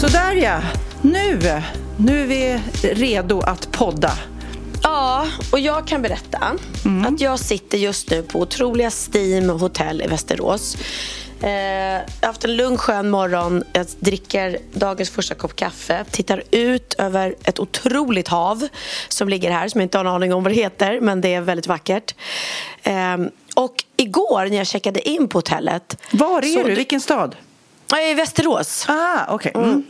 Sådär ja, nu, nu är vi redo att podda. Ja, och jag kan berätta att jag sitter just nu på otroliga Steam hotell i Västerås. Eh, jag har haft en lugn skön morgon. Jag dricker dagens första kopp kaffe. Tittar ut över ett otroligt hav som ligger här som jag inte har en aning om vad det heter men det är väldigt vackert. Eh, och igår när jag checkade in på hotellet Var är du? Vilken stad? Jag är i Västerås. Ah, okej. Mm.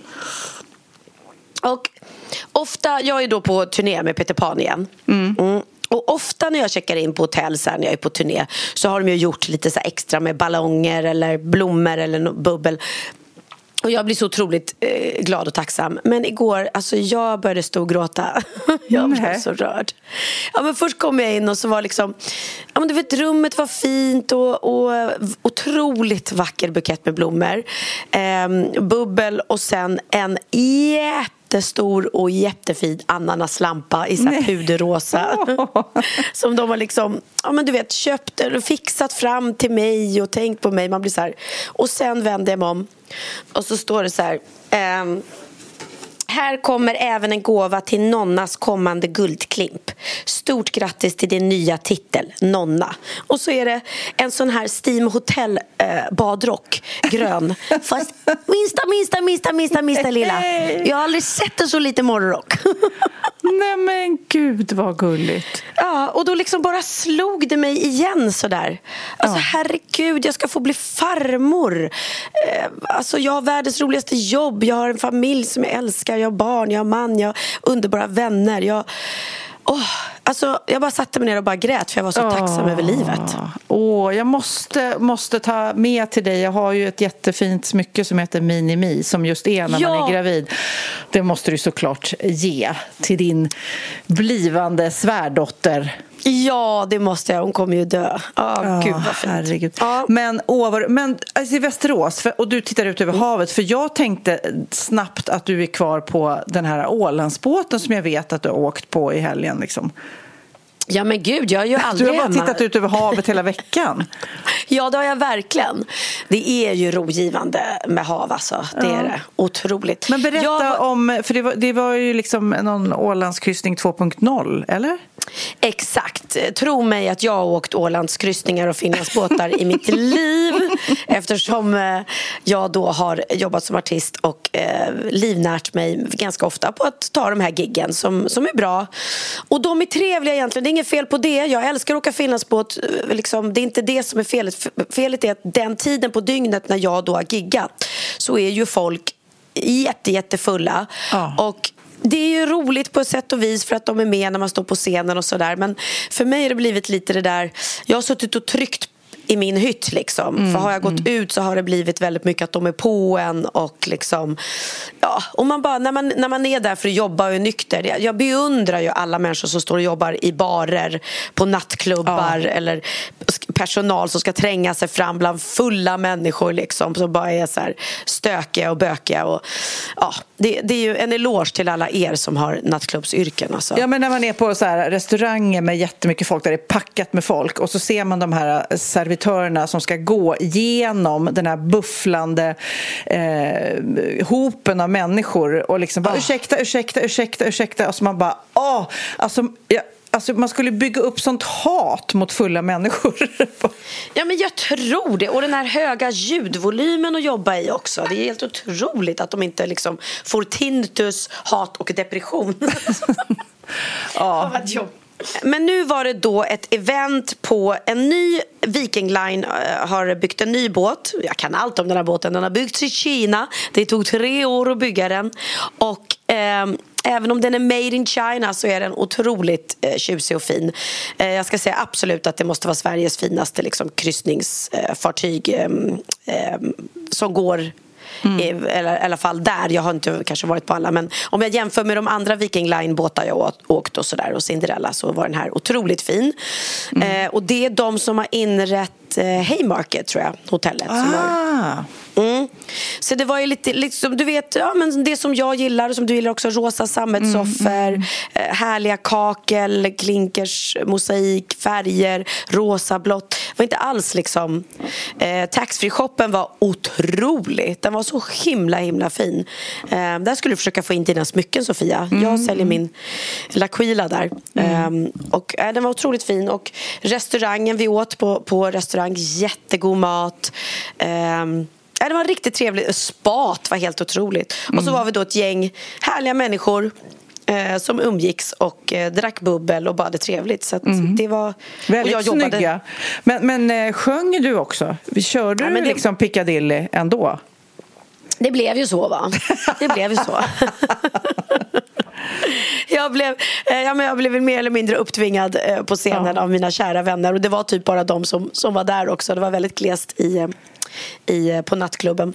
Och ofta, jag är då på turné med Peter Pan igen. Mm. Och ofta när jag checkar in på hotell så här, när jag är på turné så har de ju gjort lite så extra med ballonger eller blommor eller no- bubbel. Och jag blir så otroligt eh, glad och tacksam. Men igår, alltså jag började storgråta. jag blev så rörd. Ja, men först kom jag in och så var liksom, ja, men du vet, rummet var fint och, och otroligt vacker bukett med blommor. Ehm, bubbel och sen en jättestor och jättefin ananaslampa i så puderrosa. Som de har liksom, ja men du vet, köpt och fixat fram till mig och tänkt på mig. Man blir så här. Och sen vänder jag mig om och så står det så här. ehm, här kommer även en gåva till Nonnas kommande guldklimp. Stort grattis till din nya titel, Nonna. Och så är det en sån här Steam Hotel eh, badrock, grön. Fast minsta, minsta, minsta, minsta, minsta lilla. Jag har aldrig sett en så liten morgonrock. Nej men gud vad gulligt. Ja, och då liksom bara slog det mig igen sådär. Alltså herregud, jag ska få bli farmor. Eh, alltså jag har världens roligaste jobb, jag har en familj som jag älskar, jag har barn, jag har man, jag har underbara vänner. Jag, åh, alltså, jag bara satte mig ner och bara grät för jag var så tacksam över livet. Åh, jag måste, måste ta med till dig. Jag har ju ett jättefint smycke som heter Minimi som just är när man Ja. är gravid. Det måste du såklart ge till din blivande svärdotter. Ja, det måste jag. Hon kommer ju dö. Ja, gud vad fint. herregud. Ja. Men, vad- men alltså, i Västerås, för, och du tittar ut över havet för jag tänkte snabbt att du är kvar på den här Ålandsbåten som jag vet att du har åkt på i helgen. Liksom. ja, men gud, jag är ju Du aldrig har bara hemma. tittat ut över havet hela veckan. Ja, det har jag verkligen. Det är ju rogivande med hav, alltså. Det är det. Otroligt. Men berätta Jag om, för det var, det var ju liksom någon Ålandskryssning 2.0, eller? Exakt. Tro mig att jag har åkt Ålandskryssningar och Finlandsbåtar i mitt liv eftersom eh, jag då har jobbat som artist och eh, livnärt mig ganska ofta på att ta de här giggen som, som är bra. Och de är trevliga egentligen, det är inget fel på det. Jag älskar att åka Finlandsbåt. Liksom, det är inte det som är felet. Felet är att den tiden på dygnet när jag då har giggat så är ju folk jätte, jättefulla. Ja. Och det är ju roligt på ett sätt och vis för att de är med när man står på scenen och sådär. Men för mig har det blivit lite det där, jag har suttit och tryckt i min hytt liksom. För har jag gått ut så har det blivit väldigt mycket att de är på en och liksom Ja, och man bara, när man, när man är där för att jobba och är nykter jag, jag beundrar ju alla människor som står och jobbar i barer på nattklubbar eller sk- personal som ska tränga sig fram bland fulla människor liksom, som bara är så här stökiga och bökiga. Och, ja, det, det är ju en eloge till alla er som har nattklubbsyrken. Alltså. Ja, men när man är på så här restauranger med jättemycket folk där det är packat med folk och så ser man de här servitörerna som ska gå igenom den här bufflande eh, hopen av människor och liksom bara oh. ursäkta, ursäkta, ursäkta, ursäkta och så man bara åh, alltså jag, Alltså man skulle bygga upp sånt hat mot fulla människor. ja, men jag tror det. Och den här höga ljudvolymen att jobba i också. Det är helt otroligt att de inte liksom får tinnitus, hat och depression. ja. Men nu var det då ett event på en ny Viking Line eh, har byggt en ny båt. Jag kan allt om den här båten. Den har byggts i Kina. Det tog tre år att bygga den. Och eh, Även om den är made in China så är den otroligt eh, tjusig och fin. Eh, jag ska säga absolut att det måste vara Sveriges finaste liksom, kryssningsfartyg eh, eh, som går Mm. I, eller, i alla fall där. Jag har inte kanske varit på alla. Men om jag jämför med de andra Viking Line-båtar jag åkt och, så där, och Cinderella så var den här otroligt fin. Mm. Eh, och det är de som har inrett eh, Haymarket, tror jag, hotellet. Ah. Som har, Mm. Så det var ju lite, liksom, du vet, ja, men det som jag gillar och som du gillar också, rosa sammetssoffor, mm, mm. härliga kakel, klinkers, mosaik, färger, rosa, blått. Det var inte alls liksom... Eh, Taxfree-shoppen var otrolig. Den var så himla, himla fin. Eh, där skulle du försöka få in dina smycken, Sofia. Jag mm. säljer min L'Aquila där. Eh, och, eh, den var otroligt fin. Och restaurangen vi åt på, på restaurang, jättegod mat. Eh, det var riktigt trevligt. Spat var helt otroligt. Mm. Och så mm. var vi då ett gäng härliga människor eh, som umgicks och eh, drack bubbel och bara hade trevligt. Så mm. det var... Väldigt och jag jobbade... snygga. Men, men eh, sjöng du också? Körde ja, du det... liksom Piccadilly ändå? Det blev ju så, va? Det blev ju så. jag, blev, eh, ja, men jag blev mer eller mindre upptvingad eh, på scenen ja. av mina kära vänner. Och Det var typ bara de som, som var där också. Det var väldigt glest i, eh, i, på nattklubben.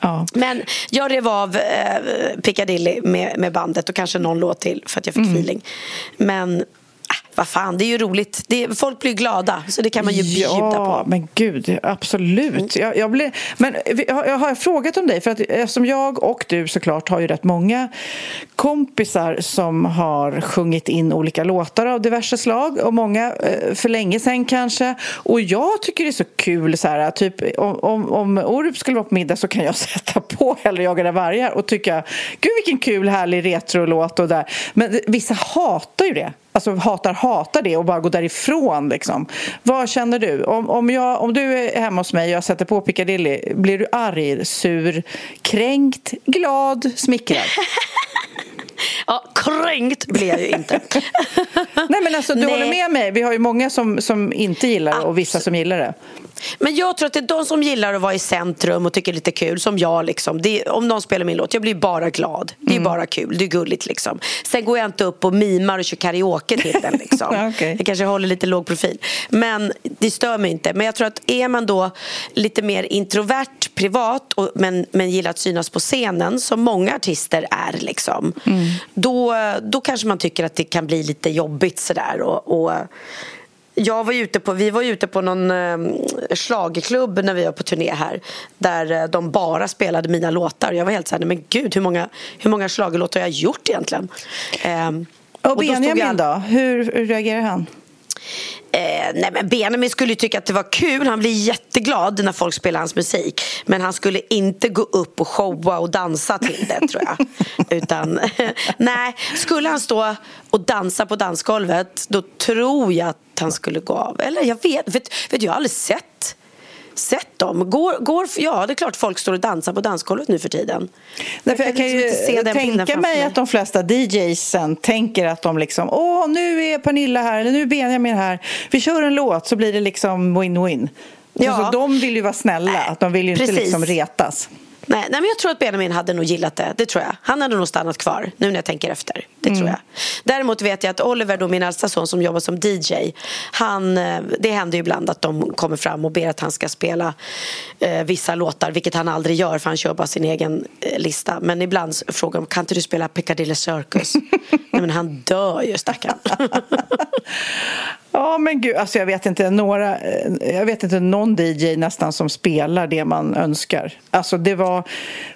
Ja. Men jag rev av eh, Piccadilly med, med bandet och kanske någon låt till för att jag fick mm. feeling. Men vad fan, det är ju roligt. Det, folk blir glada, så det kan man ju bjuda ja, på. Ja, men gud, absolut. Mm. Jag, jag blir, men jag, jag har frågat om dig, för att eftersom jag och du såklart har ju rätt många kompisar som har sjungit in olika låtar av diverse slag och många eh, för länge sedan kanske. Och jag tycker det är så kul, så här, typ om, om, om Orup skulle vara på middag så kan jag sätta på Hellre jagade vargar och tycka gud vilken kul härlig retrolåt och där. Men vissa hatar ju det alltså, hatar, hatar det och bara går därifrån. Liksom. Vad känner du? Om, om, jag, om du är hemma hos mig och jag sätter på Piccadilly, blir du arg, sur, kränkt, glad, smickrad? Ja, kränkt blir jag ju inte. Nej, men alltså, du Nej. håller med mig. Vi har ju många som, som inte gillar det och vissa som gillar det. Men jag tror att det är de som gillar att vara i centrum och tycker det är lite kul, som jag. Liksom. Är, om någon spelar min låt, jag blir bara glad. Det är mm. bara kul, det är gulligt. Liksom. Sen går jag inte upp och mimar och kör karaoke till den. Liksom. okay. Jag kanske håller lite låg profil. Men det stör mig inte. Men jag tror att är man då lite mer introvert, privat och, men, men gillar att synas på scenen, som många artister är, liksom, mm. Då, då kanske man tycker att det kan bli lite jobbigt sådär. Och, och jag var ute på, vi var ute på någon eh, när vi var på turné här där eh, de bara spelade mina låtar. Jag var helt så här, men gud hur många, hur många slagerlåtar har jag gjort egentligen? Eh, och, och Benjamin då, jag... då? Hur reagerar han? Eh, nej men Benjamin skulle tycka att det var kul. Han blir jätteglad när folk spelar hans musik. Men han skulle inte gå upp och showa och dansa till det, tror jag. Utan, nej, skulle han stå och dansa på dansgolvet då tror jag att han skulle gå av. Eller jag vet, vet, vet jag har aldrig sett sett dem. Går, går, ja, det är klart folk står och dansar på dansgolvet nu för tiden. Därför jag, kan ju liksom tänka mig att de flesta DJsen tänker att de liksom Åh, nu är Pernilla här, eller nu är Benjamin här. Vi kör en låt så blir det liksom win-win. Ja. Så de vill ju vara snälla, de vill ju inte liksom retas. Nej, nej, men jag tror att Benjamin hade nog gillat det. Det tror jag. Han hade nog stannat kvar nu när jag tänker efter. Det mm. tror jag. Däremot vet jag att Oliver, då, min äldsta son som jobbar som DJ, han, eh, det händer ju ibland att de kommer fram och ber att han ska spela eh, vissa låtar, vilket han aldrig gör för han kör bara sin egen eh, lista. Men ibland frågar de, kan inte du spela Piccadilly Circus? nej, men han dör ju stackarn. Ja, Ja, men gud, alltså jag vet inte några, eh, jag vet inte någon DJ nästan som spelar det man önskar. Alltså det var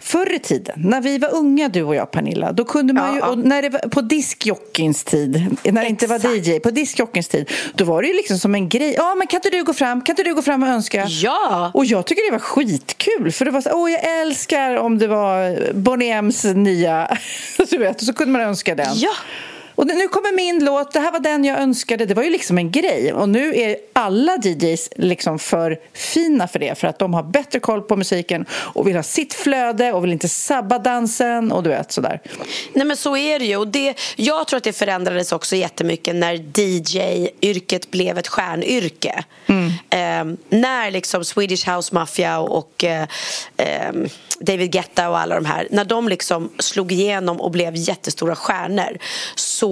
förr i tiden, när vi var unga du och jag Pernilla, då kunde man ju, och när det var på diskjockins tid, när det inte var DJ, på diskjockins tid, då var det ju liksom som en grej. Ja, men kan inte du gå fram, kan inte du gå fram och önska? Ja! Och jag tycker det var skitkul, för det var så, åh jag älskar om det var Bonnie M's nya, du vet, och så kunde man önska den. Ja! Och nu kommer min låt, det här var den jag önskade. Det var ju liksom en grej. Och nu är alla DJs liksom för fina för det. För att de har bättre koll på musiken och vill ha sitt flöde och vill inte sabba dansen och du vet sådär. Nej men så är det ju. Och det, jag tror att det förändrades också jättemycket när DJ-yrket blev ett stjärnyrke. Mm. Eh, när liksom Swedish House Mafia och eh, eh, David Guetta och alla de här, när de liksom slog igenom och blev jättestora stjärnor så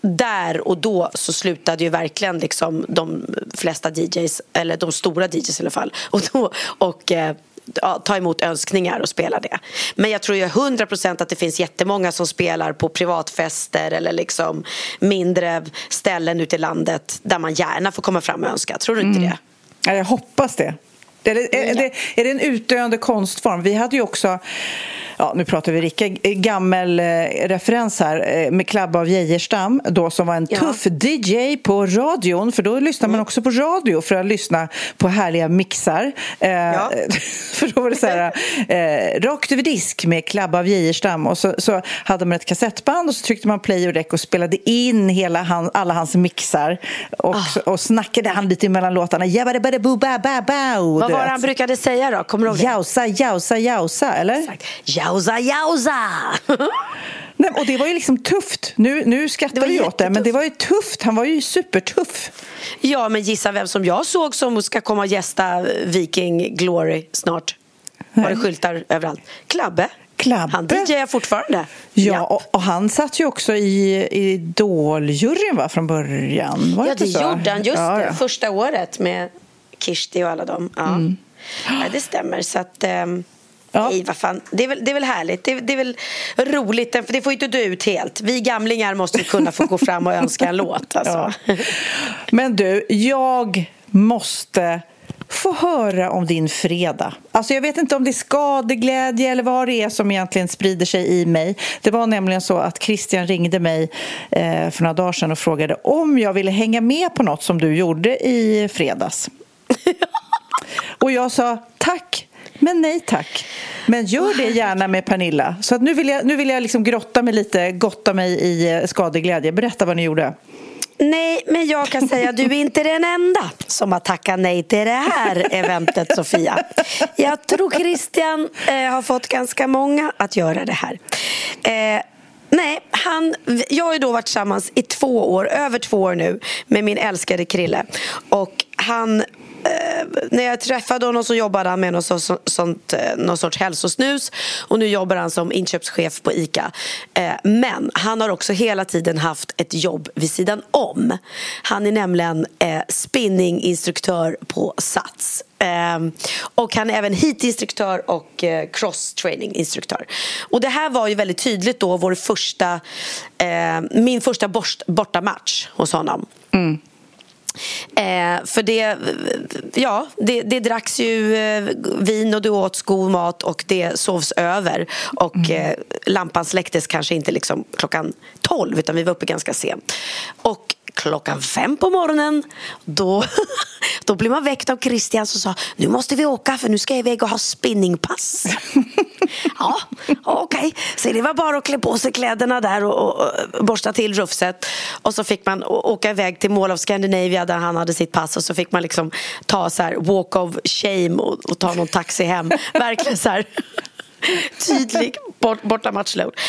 där och då så slutade ju verkligen liksom de flesta DJs, eller de stora DJs i alla fall, och, då, och eh, ja, ta emot önskningar och spela det. Men jag tror ju 100 procent att det finns jättemånga som spelar på privatfester eller liksom mindre ställen ute i landet där man gärna får komma fram och önska. Tror du inte mm. det? Ja, jag hoppas det. Är det, är, det, är det en utdöende konstform? Vi hade ju också ja, nu pratar vi Ricka, gammel eh, referens här eh, med Klabba av Geijerstam då som var en ja. tuff DJ på radion för då lyssnar man mm. också på radio för att lyssna på härliga mixar. Eh, ja. för då var det så här eh, rakt över disk med Klabba av Geijerstam och så, så hade man ett kassettband och så tryckte man play och rec och spelade in hela han, alla hans mixar och, ah. och snackade han lite mellan låtarna. Vad var han brukade säga då? Kommer du ihåg det? Jausa, jausa, jausa, eller? Exakt. Jausa, jausa! Nej, och det var ju liksom tufft. Nu, nu skrattar vi åt det, men det var ju tufft. Han var ju supertuff. Ja, men gissa vem som jag såg som ska komma och gästa Viking Glory snart. Var det skyltar överallt? Klabbe. Klabbe. Han DJar fortfarande. Ja, och, och, han satt ju också i Idol-juryn från början. Var ja, det, det gjorde han. Just ja, ja. det, första året med Kirsti och alla dem. Ja. Mm. ja det stämmer. Så att... Um... Ja. Nej, vad fan. Det, är väl, det är väl härligt. Det, det är väl roligt. För det får inte dö ut helt. Vi gamlingar måste kunna få gå fram och önska en låt. Alltså. Ja. Men du, jag måste få höra om din fredag. Alltså jag vet inte om det är skadeglädje eller vad det är som egentligen sprider sig i mig. Det var nämligen så att Christian ringde mig eh, för några dagar sedan och frågade om jag ville hänga med på något som du gjorde i fredags. och jag sa tack, men nej tack. Men gör det gärna med Pernilla. Så nu vill jag, nu vill jag liksom grotta mig lite, gotta mig i eh, skadeglädje. Berätta vad ni gjorde. Nej, men jag kan säga att du är inte den enda som har tackat nej till det här eventet, Sofia. Jag tror Christian eh, har fått ganska många att göra det här. Eh, Nej, han, jag har ju då varit tillsammans i två år, över två år nu med min älskade Krille. Och han Eh, när jag träffade honom så jobbade han med någon, så, sånt, eh, någon sorts hälsosnus och nu jobbar han som inköpschef på ICA. Eh, men han har också hela tiden haft ett jobb vid sidan om. Han är nämligen eh, spinninginstruktör på Sats. Eh, och han är även heatinstruktör och cross-training-instruktör. Och det här var ju väldigt tydligt då vår första, min första bortamatch hos honom. Mm. Eh, för det, ja, det, det dracks ju eh, vin och du åt god mat och det sovs över. Och mm. eh, lampan släcktes kanske inte liksom klockan tolv utan vi var uppe ganska sent. Och klockan fem på morgonen då, då blev man väckt av Christian som sa nu måste vi åka för nu ska jag iväg och ha spinningpass. ja, okej. Okay. Så det var bara att klä på sig kläderna där och, och, och borsta till rufset. Och så fick man åka iväg till Mall of Scandinavia där han hade sitt pass och så fick man liksom ta så här walk of shame och, och ta någon taxi hem. Verkligen så här tydlig bort, borta.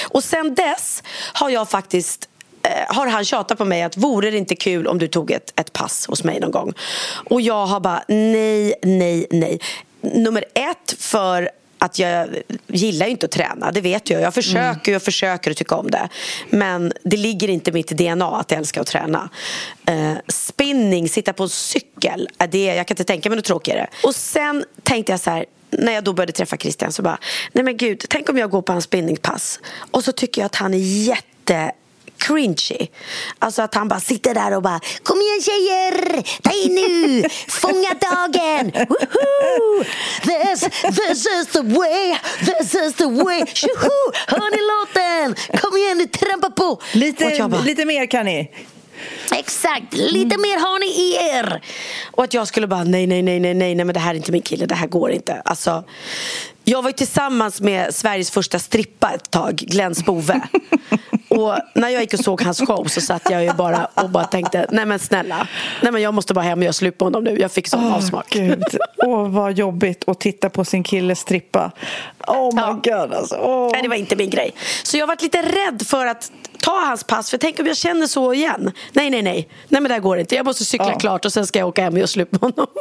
Och sen dess har jag faktiskt Eh, har han tjatat på mig att vore det inte kul om du tog ett, ett pass hos mig någon gång. Och jag har bara nej, nej, nej. Nummer ett för att jag gillar ju inte att träna, det vet jag. Jag försöker mm. och försöker att tycka om det. Men det ligger inte i mitt DNA att jag älskar att träna. Uh, spinning, sitta på cykel, är det, jag kan inte tänka mig något tråkigare. Och sen tänkte jag så här, när jag då började träffa Christian så bara, nej men gud, tänk om jag går på hans spinningpass och så tycker jag att han är jätte cringy. Alltså att han bara sitter där och bara Kom igen tjejer, ta in nu, fånga dagen, Woohoo! This, this is the way, this is the way, Tjoho! Hör ni låten? Kom igen nu, trampa på! Lite, bara, lite mer kan ni. Exakt, lite mer har ni i er. Och att jag skulle bara nej, nej, nej, nej, nej, nej, men det här är inte min kille, det här går inte. Alltså, jag var tillsammans med Sveriges första strippa ett tag, Glenn Spove. och när jag gick och såg hans show så satt jag ju bara och bara tänkte, nej men snälla, nej men jag måste bara hem och göra slut på honom nu. Jag fick sån Åh, avsmak. Åh, vad jobbigt att titta på sin kille strippa. Oh my Ja. god, alltså. Åh. Nej, det var inte min grej. Så jag varit lite rädd för att ta hans pass, för tänk om jag känner så igen. Nej, nej, nej. Nej, men det här går inte. Jag måste cykla Ja. klart och sen ska jag åka hem och göra slut med honom.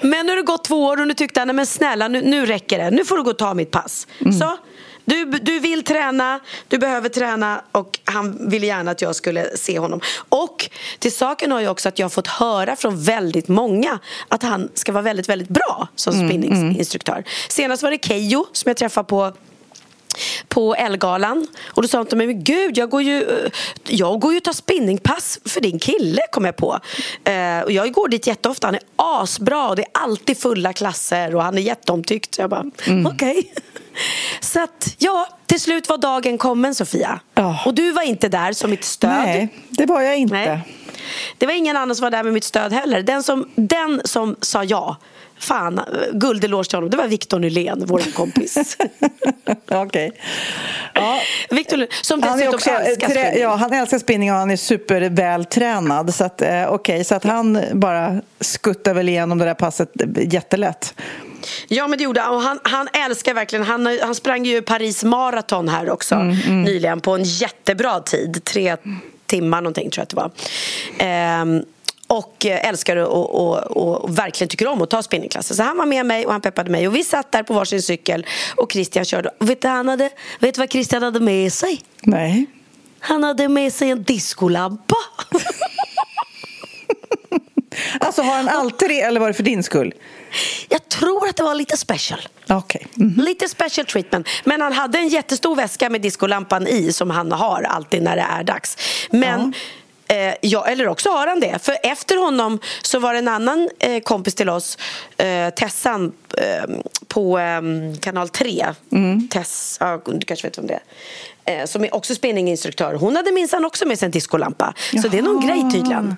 Men nu har det gått två år och nu tyckte han, nej men snälla nu, nu räcker det. Nu får du gå och ta mitt pass. Så, du, du vill träna, du behöver träna och han ville gärna att jag skulle se honom. Och till saken har ju också att jag har fått höra från väldigt många att han ska vara väldigt, väldigt bra som spinningsinstruktör. Senast var det Keyyo som jag träffade på på Elgalan och då sa hon till mig, men gud jag går ju, eh, jag går ju och tar spinningpass för din kille kom jag på. Eh, och jag går dit jätteofta, han är asbra och det är alltid fulla klasser och han är jätteomtyckt. Så jag bara, okej. Så att ja, till slut var dagen kommen Sofia. Ja. Och du var inte där som mitt stöd. Nej, det var jag inte. Nej. Det var ingen annan som var där med mitt stöd heller. Den som, den som sa ja, fan, guldeloge till honom, det var Victor Nylén, vår kompis. Okej. Ja. Victor Nylén, som Han, är dessutom också, älskar trä, spinning. ja, han älskar spinning och han är supervältränad. Så att, eh, okej, så att han bara skuttar väl igenom det där passet jättelätt. Ja men det gjorde han och han, han älskar verkligen, han, han sprang ju Paris Marathon här också Mm, nyligen på en jättebra tid, tre timmar någonting tror jag att det var. Ehm, och eh, älskar och, och, och, och verkligen tycker om att ta spinningklasser. Så han var med mig och han peppade mig och vi satt där på varsin cykel och Christian körde. Och vet du, han hade, vet du vad Christian hade med sig? Nej. Han hade med sig en discolampa. Alltså har han alltid det eller var det för din skull? Jag tror att det var lite special. Okej. Mm. Lite special treatment. Men han hade en jättestor väska med discolampan i som han har alltid när det är dags. Men eh, ja, eller också har han det. För efter honom så var det en annan eh, kompis till oss, eh, Tessan eh, på eh, kanal 3. Tess, ja, du kanske vet vem det är. Eh, som är också spinninginstruktör. Hon hade minsann också med sig en discolampa. Så det är någon grej tydligen.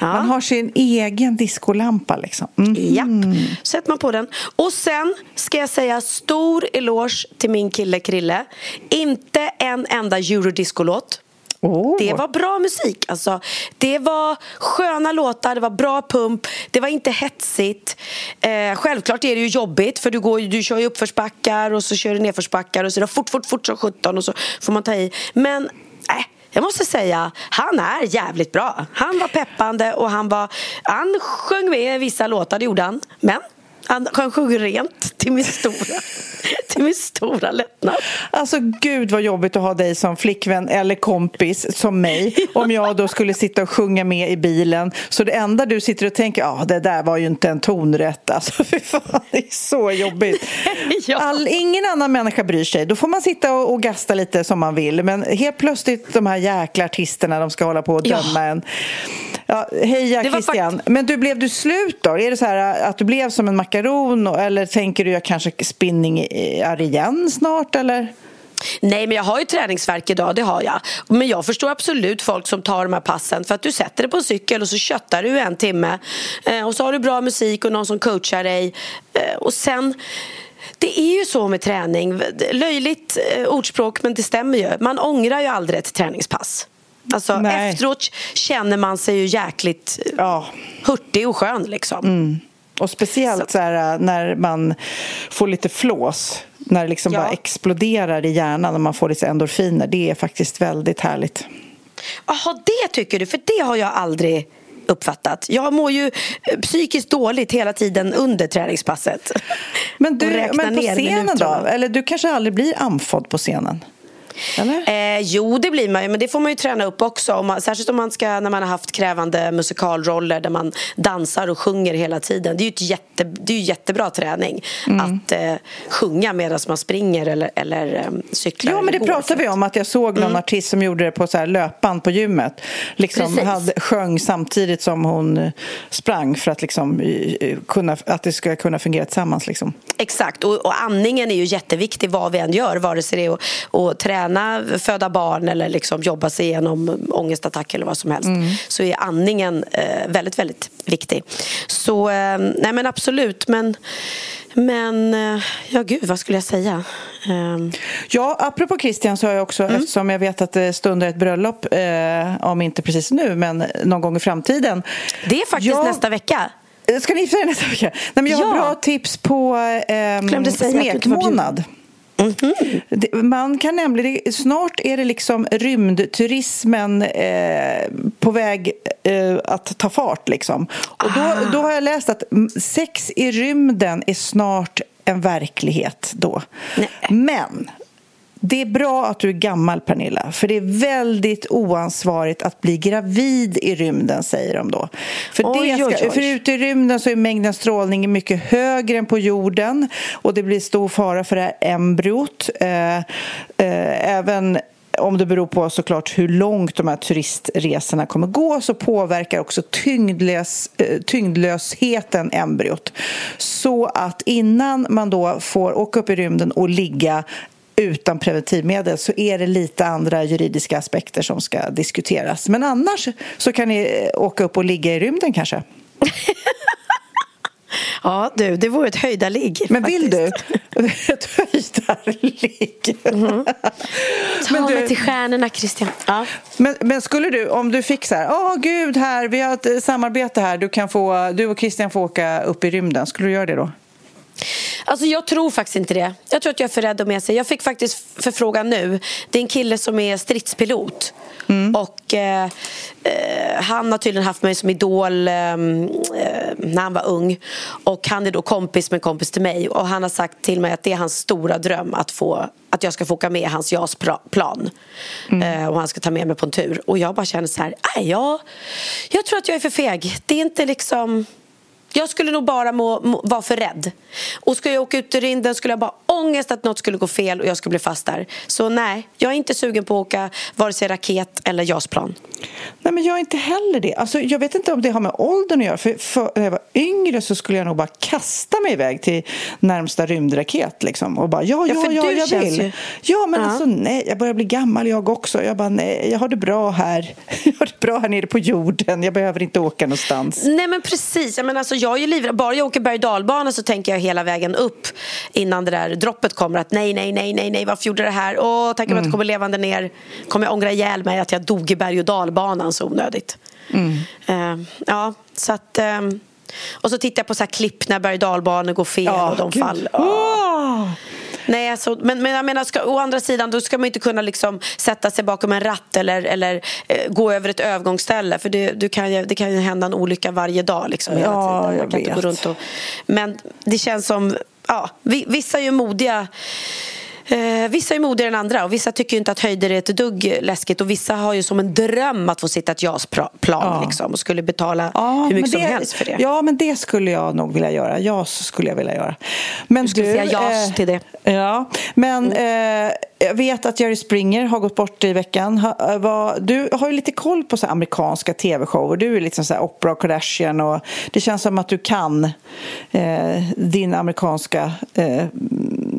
Ja. Man har sin egen diskolampa liksom. Mm. Japp, sätter man på den. Och sen ska jag säga stor eloge till min kille Krille. Inte en enda eurodiscolåt. Oh. Det var bra musik. Alltså, det var sköna låtar, det var bra pump, det var inte hetsigt. Eh, självklart är det ju jobbigt för du, går, du kör ju uppförsbackar och så kör du nedförsbackar och så är det fort, fort, fort som 17 och så får man ta i. Men eh, jag måste säga, han är jävligt bra. Han var peppande och han var, han sjöng med i vissa låtar, det gjorde han. Men han, han sjöng rent till min stora, till min stora lättnad. Alltså gud vad jobbigt att ha dig som flickvän eller kompis som mig om jag då skulle sitta och sjunga med i bilen så det enda du sitter och tänker, ja ah, det där var ju inte en tonrätt alltså fy fan det är så jobbigt Ja. All, ingen annan människa bryr sig, då får man sitta och, och gasta lite som man vill men helt plötsligt de här jäkla artisterna de ska hålla på och Ja. döma en Ja, heja Christian. Men du, blev du slut då? Är det så här att du blev som en makaron eller tänker du jag kanske spinning är igen snart eller? Nej, men jag har ju träningsverk idag, det har jag. Men jag förstår absolut folk som tar de här passen för att du sätter dig på en cykel och så köttar du en timme eh, och så har du bra musik och någon som coachar dig eh, och sen det är ju så med träning, löjligt eh, ordspråk men det stämmer ju. Man ångrar ju aldrig ett träningspass. Alltså Nej. efteråt känner man sig ju jäkligt Ja. hurtig och skön liksom. Och speciellt så här, när man får lite flås, när det liksom Ja. bara exploderar i hjärnan och man får lite endorfiner. Det är faktiskt väldigt härligt. Jaha, det tycker du? För det har jag aldrig uppfattat. Jag mår ju eh, psykiskt dåligt hela tiden under träningspasset. Men, du, men på scenen då? Eller du kanske aldrig blir andfådd på scenen? Eh, jo, det blir man ju, men det får man ju träna upp också. Om man, särskilt om man ska, när man har haft krävande musikalroller där man dansar och sjunger hela tiden. Det är ju, jätte, det är ju jättebra träning Mm. att eh, sjunga medan man springer eller, eller eh, cyklar. Ja, men det går. pratade vi om. att Jag såg någon artist som gjorde det på så här löpband på gymmet. Liksom Precis. hade, sjöng samtidigt som hon eh, sprang för att, liksom, eh, kunna, att det ska kunna fungera tillsammans. Liksom. Exakt, och, och andningen är ju jätteviktig vad vi än gör vare sig det är att, att träna, föda barn eller liksom jobba sig igenom ångestattack eller vad som helst så är andningen eh, väldigt, väldigt viktig. Så, eh, nej men absolut, men, men eh, ja gud, vad skulle jag säga? Eh, Ja, apropå Christian så har jag också, Mm. eftersom jag vet att det stundar ett bröllop, eh, om inte precis nu, men någon gång i framtiden. det är faktiskt Jag- nästa vecka. Ska ni gifta er nästa vecka? Nej, men jag har Ja. bra tips på eh, Glömde smekmånad. Det- Man kan nämligen, snart är det liksom rymdturismen eh, på väg eh, att ta fart. Liksom. Och då, då har jag läst att mm, sex i rymden är snart en verklighet då. Nej. Men det är bra att du är gammal, Pernilla, för det är väldigt oansvarigt att bli gravid i rymden, säger de då. För, Oj, det oj, ska, oj. för ute i rymden så är mängden strålning mycket högre än på jorden och det blir stor fara för det här embryot. Eh, eh, även om det beror på såklart hur långt de här turistresorna kommer gå så påverkar också tyngdlös, eh, tyngdlösheten embryot. Så att innan man då får åka upp i rymden och ligga utan preventivmedel så är det lite andra juridiska aspekter som ska diskuteras. Men annars så kan ni eh, åka upp och ligga i rymden kanske. Ja, du, det vore ett höjdarligg. Men vill du? faktiskt. Ett höjdarligg. Ta Men du- mig till stjärnorna, Christian. Ja. Men, men skulle du, om du fick så här, åh gud, här, vi har ett eh, samarbete här, du, kan få, du och Christian får åka upp i rymden, skulle du göra det då? Alltså jag tror faktiskt inte det. Jag tror att jag är för rädd att med sig. Jag fick faktiskt förfrågan nu. Det är en kille som är stridspilot. Och eh, eh, Han har tydligen haft mig som idol eh, eh, när han var ung. Och Han är då kompis med en kompis till mig. Och Han har sagt till mig att det är hans stora dröm att, få, att jag ska få åka med hans JAS-plan. Eh, och han ska ta med mig på en tur. Och jag bara känner så här, jag, jag tror att jag är för feg. Det är inte liksom... Jag skulle nog bara må, må, vara för rädd. Och skulle jag åka ut ur rymden skulle jag bara ångest att något skulle gå fel och jag skulle bli fast där. Så nej, jag är inte sugen på att åka vare sig raket eller JAS-plan. Nej, men jag är inte heller det. Alltså, jag vet inte om det har med åldern att göra. För, för när jag var yngre så skulle jag nog bara kasta mig iväg till närmsta rymdraket. Liksom, och bara, ja, Ja, ja, ja, jag vill. ju- Ja, men Ja. alltså nej, jag börjar bli gammal jag också. Jag bara, nej, jag har det bra här. Jag har det bra här nere på jorden. Jag behöver inte åka någonstans. Nej men precis, jag, menar, alltså, jag är ju livrädd. Bara jag åker berg dalbana så tänker jag hela vägen upp innan det där droppet kommer att nej, nej, nej, nej, nej, varför gjorde det här? Åh, tänk om jag inte kommer levande ner. Kommer jag ångra ihjäl mig att jag dog i berg och dalbanan så onödigt. Eh, ja, så att... ehm, och så tittar jag på så här klipp när berg och dalbanor går fel och de gud. faller. Åh! Nej, alltså, men, men jag menar, ska, å andra sidan då ska man inte kunna liksom, sätta sig bakom en ratt eller, eller eh, gå över ett övergångsställe för det, du kan, ju- det kan ju hända en olycka varje dag. Liksom, hela Ja, tiden. Man kan inte gå vet. runt och, men det känns som... Ja, vi, vissa är ju modiga Eh, vissa är modigare än andra och vissa tycker inte att höjder är ett dugg läskigt och vissa har ju som en dröm att få sitta ett JAS-plan Ja. liksom, och skulle betala Ja, hur mycket men som det, helst för det. Ja, men det skulle jag nog vilja göra. JAS skulle jag vilja göra. Men Du skulle säga JAS till det. Ja, men eh, jag vet att Jerry Springer har gått bort i veckan. Ha, eh, vad- du har ju lite koll på så amerikanska tv-shower. Du är liksom så här och Kardashian och det känns som att du kan eh, din amerikanska eh,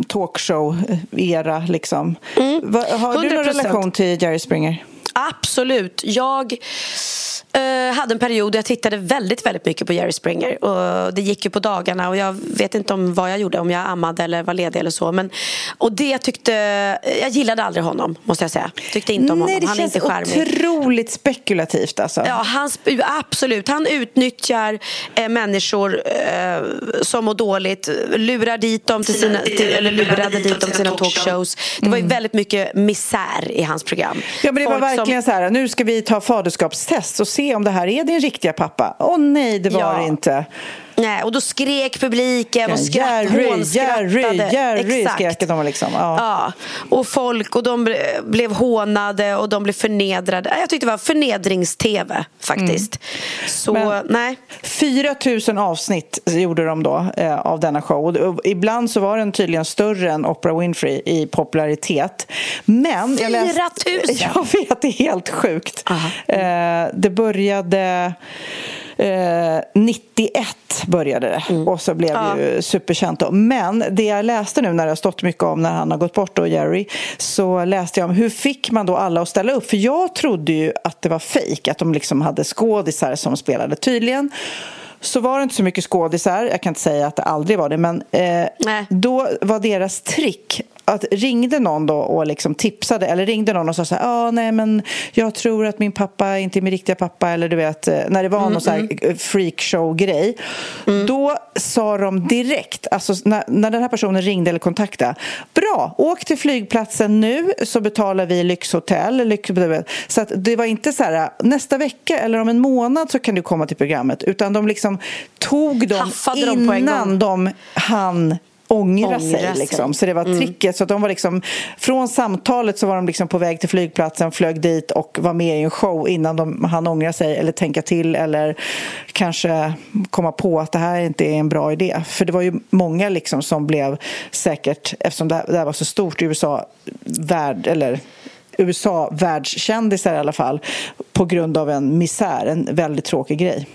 talkshow-era. Liksom. Va, har du någon 100%. relation till Jerry Springer? Absolut. Jag eh, hade en period där jag tittade väldigt, väldigt mycket på Jerry Springer. Och det gick ju på dagarna och jag vet inte om vad jag gjorde, om jag ammade eller var ledig eller så. Men, och det tyckte, jag gillade aldrig honom, måste jag säga. Tyckte inte om Nej, honom. det Han är känns inte charmig. otroligt spekulativt. Alltså. Ja, han, absolut. Han utnyttjar eh, människor eh, som mår dåligt, lurar dit dem till sina, till, eller lurade dit dem till sina talkshows. Det var ju väldigt mycket misär i hans program. Mm. Ja, men det var Folk verkligen så här, nu ska vi ta faderskapstest och se om det här är din riktiga pappa. Åh nej, det var Ja. det inte. Nej, och då skrek publiken och skratt, Jerry. Jerry, Jerry Exakt. skrek de liksom. Ja. Ja, och folk och de ble- blev hånade och de blev förnedrade. Jag tyckte det var förnedrings-tv faktiskt. Så Mm. Men- nej. 4 000 avsnitt gjorde de då eh, av denna show. Och ibland så var den tydligen större än Oprah Winfrey i popularitet. Men... jag läste- 4 000? Jag vet, det är helt sjukt. Eh, det började... Eh, 91 började det Mm. och så blev det ju superkänt då. Men det jag läste nu när det har stått mycket om när han har gått bort och Jerry så läste jag om hur fick man då alla att ställa upp? För jag trodde ju att det var fejk, att de liksom hade skådisar som spelade. Tydligen så var det inte så mycket skådisar, jag kan inte säga att det aldrig var det, men eh, då var deras trick att ringde någon då och liksom tipsade eller ringde någon och sa så här, ah, nej men jag tror att min pappa inte är min riktiga pappa. Eller du vet eh, när det var någon så här freakshow-grej då sa de direkt, alltså när, när den här personen ringde eller kontaktade bra, åk till flygplatsen nu så betalar vi lyxhotell lyx, så att det var inte så här nästa vecka eller om en månad så kan du komma till programmet utan de liksom tog dem Haffade dem innan gång. de hann ångra, Ångra sig. sig. Mm. Liksom. Så det var tricket. Så de var liksom, från samtalet så var de liksom på väg till flygplatsen, flög dit och var med i en show innan de hann ångra sig eller tänka till eller kanske komma på att det här inte är en bra idé. För det var ju många liksom som blev säkert, eftersom det här, var så stort i USA, värld, eller USA världskändisar i alla fall på grund av en misär, en väldigt tråkig grej.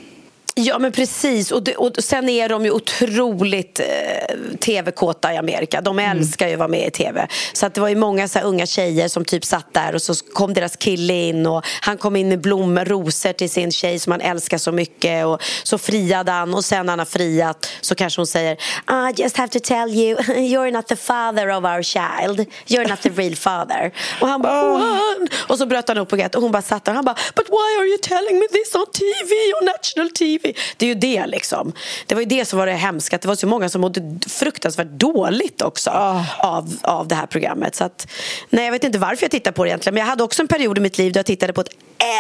Ja, men precis. Och, det, och sen är de ju otroligt eh, tv-kåta i Amerika. De Mm. älskar ju att vara med i tv. Så att det var ju många så unga tjejer som typ satt där och så kom deras kille in och han kom in med blommor, rosor till sin tjej som han älskar så mycket och så friade han och sen när han har friat så kanske hon säger "Ah, I just have to tell you, you're not the father of our child. You're not the real father. Och han bara what? Och så bröt han upp på grejet och hon bara satt där och han bara But why are you telling me this on TV, on national TV? Det är ju det liksom. Det var ju det som var det hemska, att det var så många som mådde fruktansvärt dåligt också av, av det här programmet. Så att, nej, jag vet inte varför jag tittar på det egentligen, men jag hade också en period i mitt liv där jag tittade på ett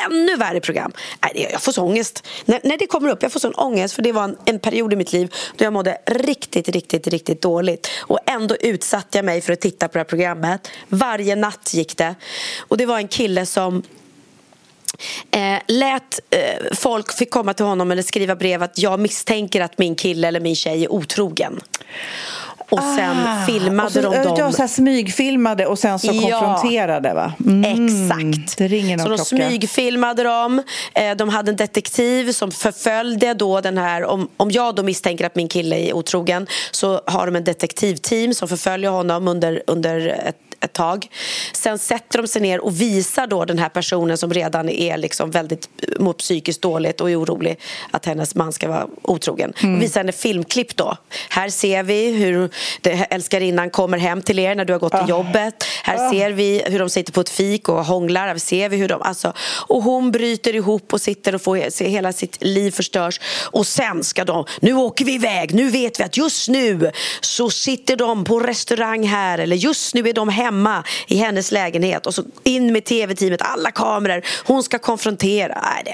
ännu värre program. Nej, jag får så ångest. När, när det kommer upp, jag får sån ångest för det var en, en period i mitt liv då jag mådde riktigt, riktigt, riktigt dåligt. Och ändå utsatte jag mig för att titta på det här programmet. Varje natt gick det. Och det var en kille som eh, lät eh, folk fick komma till honom eller skriva brev att jag misstänker att min kille eller min tjej är otrogen. Och sen filmade och så, de äh, dem. Ja, så här smygfilmade och sen så Ja. konfronterade va? Mm, Exakt. Det ringer någon så de klocka. smygfilmade dem. Eh, De hade en detektiv som förföljde då den här... Om, om jag då misstänker att min kille är otrogen så har de en detektivteam som förföljer honom under, under ett, ett tag. Sen sätter de sig ner och visar då den här personen som redan är liksom väldigt mot psykiskt dåligt och är orolig att hennes man ska vara otrogen. Mm. Och visar henne filmklipp då. Här ser vi hur det, älskarinnan kommer hem till er när du har gått till jobbet. Här ser vi hur de sitter på ett fik och hånglar. Här ser vi hur de, alltså, och hon bryter ihop och sitter och får se hela sitt liv förstörs. Och sen ska de, nu åker vi iväg, nu vet vi att just nu så sitter de på restaurang här eller just nu är de hemma i hennes lägenhet och så in med tv-teamet, alla kameror. Hon ska konfrontera. Nej, det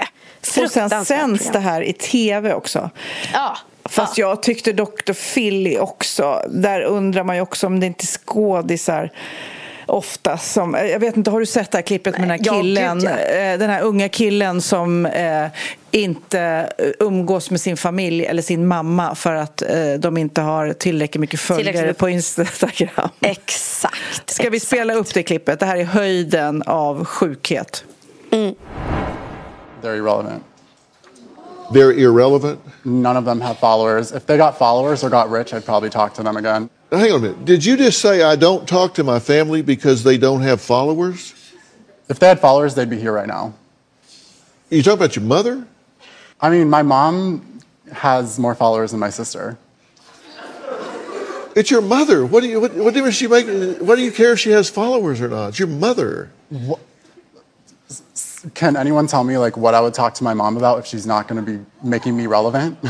är Och sen sänds det här i tv också. Ja. Fast ja. jag tyckte Dr. Philly också. Där undrar man ju också om det inte är skådisar ofta som... Jag vet inte, har du sett det här klippet med den här killen? eh, Den här unga killen som eh, inte eh, umgås med sin familj eller sin mamma för att eh, de inte har tillräckligt mycket följare Tillräckligt- på Instagram. Exakt. Ska vi exakt. spela upp det klippet? Det här är höjden av sjukhet. They're irrelevant. They're irrelevant. None of them have followers. If they got followers or got rich, I'd probably talk to them again. Now, hang on a minute. Did you just say I don't talk to my family because they don't have followers? If they had followers, they'd be here right now. You talk about your mother? I mean, my mom has more followers than my sister. It's your mother. What do you? What, what difference she make? What do you care if she has followers or not? It's your mother. Can anyone tell me like what I would talk to my mom about if she's not going to be making me relevant?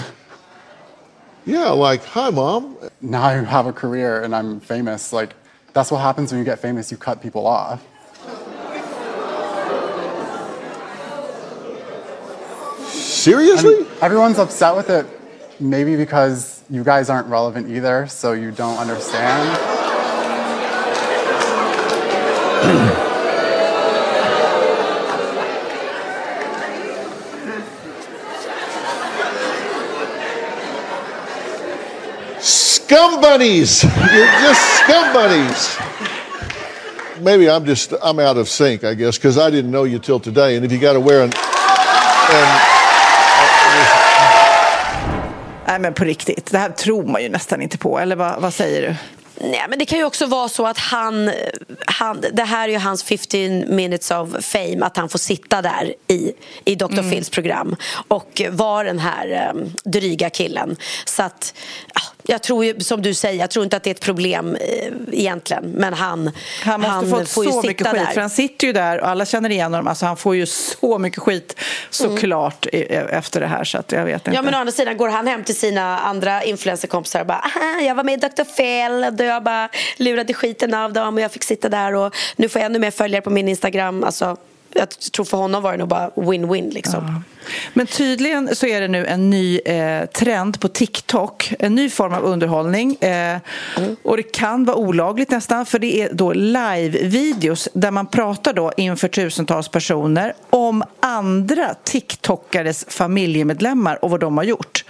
Yeah, like hi, mom. now I have a career and I'm famous. Like that's what happens when you get famous. You cut people off. Seriously? And everyone's upset with it maybe because you guys aren't relevant either, so you don't understand. Scum bunnies! You're just scum bunnies. Maybe I'm just I'm out of sync, I guess, because I didn't know you till today. And if you got to wear an, an Nej, men på riktigt. Det här tror man ju nästan inte på. Eller vad, vad säger du? Nej, men det kan ju också vara så att han, han... Det här är ju hans 15 minutes of fame, att han får sitta där i, i Dr. Mm. Phils program och vara den här um, dryga killen. Så att, jag tror ju, som du säger, jag tror inte att det är ett problem eh, egentligen. Men han, han måste han fått får så ju sitta mycket skit, där. för han sitter ju där och alla känner igen honom. Alltså, han får ju så mycket skit såklart mm. efter det här. Så att jag vet inte. Ja, men å andra sidan går han hem till sina andra influencerkompisar och bara jag var med i Dr. Phil och jag bara lurade skiten av dem och jag fick sitta där och nu får jag ännu mer följare på min Instagram. Alltså, jag tror för honom var det nog bara win-win. Liksom. Ja. Men tydligen så är det nu en ny eh, trend på TikTok, en ny form av underhållning. Eh, mm. Och det kan vara olagligt nästan, för det är då live-videos där man pratar då inför tusentals personer om andra TikTokares familjemedlemmar och vad de har gjort.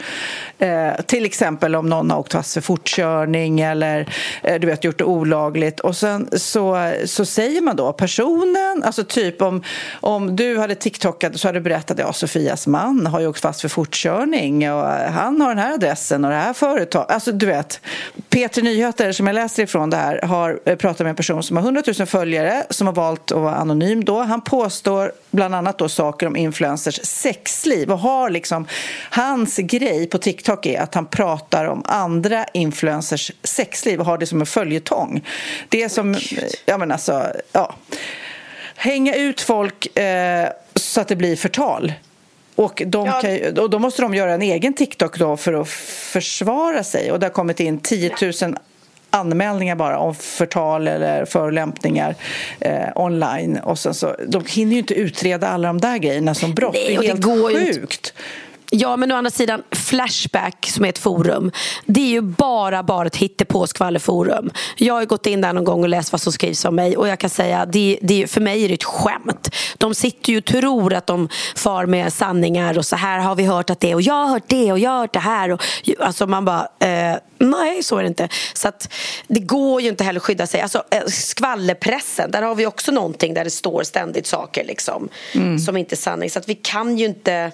Eh, till exempel om någon har åkt fast för fortkörning eller eh, du vet, gjort det olagligt. Och sen så, så säger man då personen, alltså typ om, om du hade TikTokat så hade du berättat ja, Sofias man har ju åkt fast för fortkörning och eh, han har den här adressen och det här företaget. Alltså du vet, Peter Nyheter som jag läser ifrån det här har eh, pratat med en person som har 100 000 följare som har valt att vara anonym då. Han påstår bland annat då saker om influencers sexliv och har liksom hans grej på Tiktok TikTok är att han pratar om andra influencers sexliv och har det som en följetong. Det är som, ja men alltså, ja. Hänga ut folk eh, så att det blir förtal. Och, de ja. kan, och då måste de göra en egen TikTok då för att försvara sig. Och det har kommit in 10 000 anmälningar bara om förtal eller förolämpningar eh, online. Och sen så, de hinner ju inte utreda alla de där grejerna som brott. Nej, det är helt det går sjukt. Ja, men å andra sidan, Flashback som är ett forum det är ju bara, bara ett hittepå skvallerforum. Jag har gått in där någon gång och läst vad som skrivs om mig och jag kan säga, det, det, för mig är det ett skämt. De sitter ju och tror att de far med sanningar och så här har vi hört att det och jag har hört det och jag har hört det här. Och, alltså man bara, eh, nej så är det inte. Så att, det går ju inte heller att skydda sig. Alltså, eh, skvallerpressen, där har vi också någonting där det står ständigt saker liksom, mm. som inte är sanning. Så att vi kan ju inte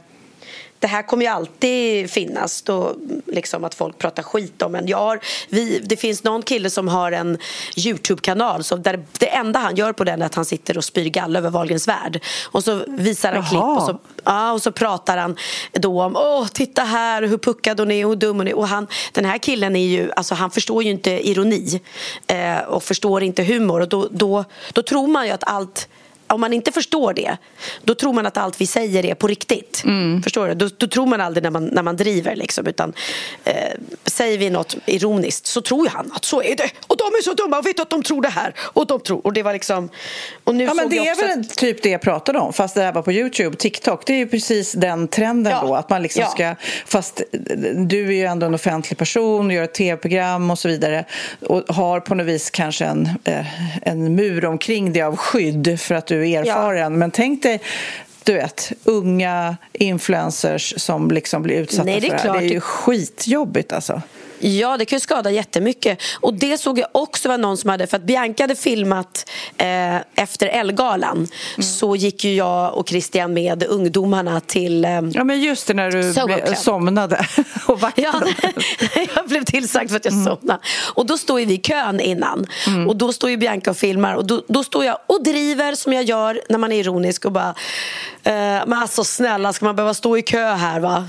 det här kommer ju alltid finnas då, liksom att folk pratar skit om en. Jag har, vi, det finns någon kille som har en Youtube-kanal så där det enda han gör på den är att han sitter och spyr galla över Wahlgrens värld. Och så visar han klipp och så, ja, och så pratar han då om åh titta här hur puckad hon är och hur dum hon är. Och han, den här killen är ju, alltså han förstår ju inte ironi eh, och förstår inte humor och då, då, då tror man ju att allt om man inte förstår det då tror man att allt vi säger är på riktigt. Mm. Förstår du? Då, då, tror man aldrig när man, när man driver. Liksom, utan, eh, säger vi något ironiskt så tror han att så är det. Och de är så dumma och vet att de tror det här. Och de tror. Och det var liksom... Och nu ja, men det är väl att... typ det jag pratade om fast det här var på Youtube, TikTok. Det är ju precis den trenden ja. då. Att man liksom ja. ska... Fast du är ju ändå en offentlig person, gör ett tv-program och så vidare. Och har på något vis kanske en, eh, en mur omkring dig av skydd för att du är erfaren. Ja. Men tänk dig du vet, unga influencers som liksom blir utsatta Nej, det för det här. Det är ju skitjobbigt alltså. Ja, det kan ju skada jättemycket. Och det såg jag också var någon som hade, för att Bianca hade filmat eh, efter Elgalan mm. så gick ju jag och Christian med ungdomarna till eh, Ja, men just det, när du ble, somnade och ja, Jag blev tillsagd för att jag mm. somnade. Och då står vi i kön innan mm. och då står ju Bianca och filmar och då, då står jag och driver som jag gör när man är ironisk och bara eh, men alltså snälla, ska man behöva stå i kö här va?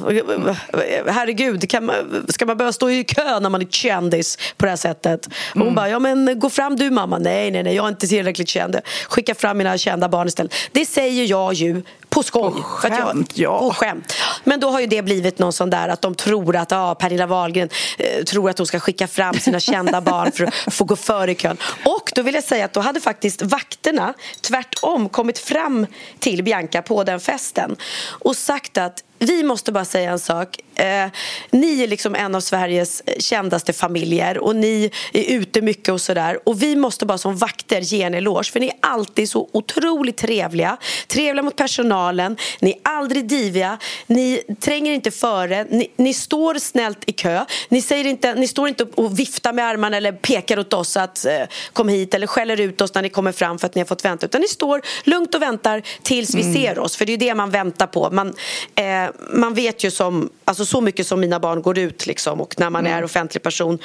Herregud, kan man, ska man behöva stå i kö kö när man är kändis på det här sättet. Och hon mm. bara, ja men gå fram du mamma. Nej, nej, nej, jag är inte tillräckligt känd. Skicka fram mina kända barn istället. Det säger jag ju på skoj. På skämt, jag, ja. På skämt. Men då har ju det blivit någon sån där att de tror att ah, Pernilla Wahlgren eh, tror att hon ska skicka fram sina kända barn för att få gå före i kön. Och då vill jag säga att då hade faktiskt vakterna tvärtom kommit fram till Bianca på den festen och sagt att vi måste bara säga en sak. Eh, ni är liksom en av Sveriges kändaste familjer och ni är ute mycket och sådär. Och vi måste bara som vakter ge en eloge för ni är alltid så otroligt trevliga. Trevliga mot personalen, ni är aldrig diviga, ni tränger inte före, ni, ni står snällt i kö. Ni, säger inte, ni står inte och viftar med armarna eller pekar åt oss att eh, kom hit eller skäller ut oss när ni kommer fram för att ni har fått vänta. Utan ni står lugnt och väntar tills vi mm. ser oss. För det är det man väntar på. Man, eh, man vet ju som, alltså så mycket som mina barn går ut liksom, och när man mm. är offentlig person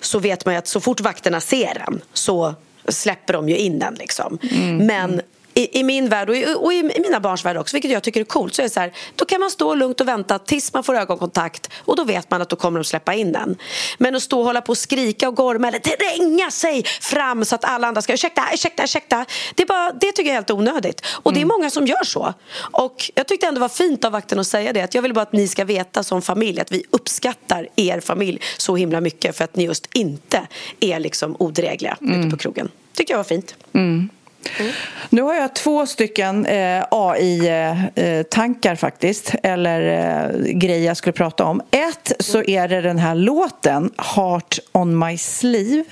så vet man ju att så fort vakterna ser en så släpper de ju in den. Liksom. Mm. Men i, i, min värld och, i, och i, mina barns värld också, vilket jag tycker är coolt, så är det så här, då kan man stå lugnt och vänta tills man får ögonkontakt och då vet man att då kommer de släppa in den. Men att stå och hålla på och skrika och gorma eller tränga sig fram så att alla andra ska ursäkta, ursäkta, ursäkta. Det, är bara, det tycker jag är helt onödigt. Och det är mm. många som gör så. Och jag tyckte ändå var fint av vakten att säga det, att jag vill bara att ni ska veta som familj att vi uppskattar er familj så himla mycket för att ni just inte är liksom odrägliga mm. ute på krogen. tycker jag var fint. Mm. Mm. Nu har jag två stycken eh, AI-tankar faktiskt, eller eh, grejer jag skulle prata om. Ett så är det den här låten Heart on my sleeve.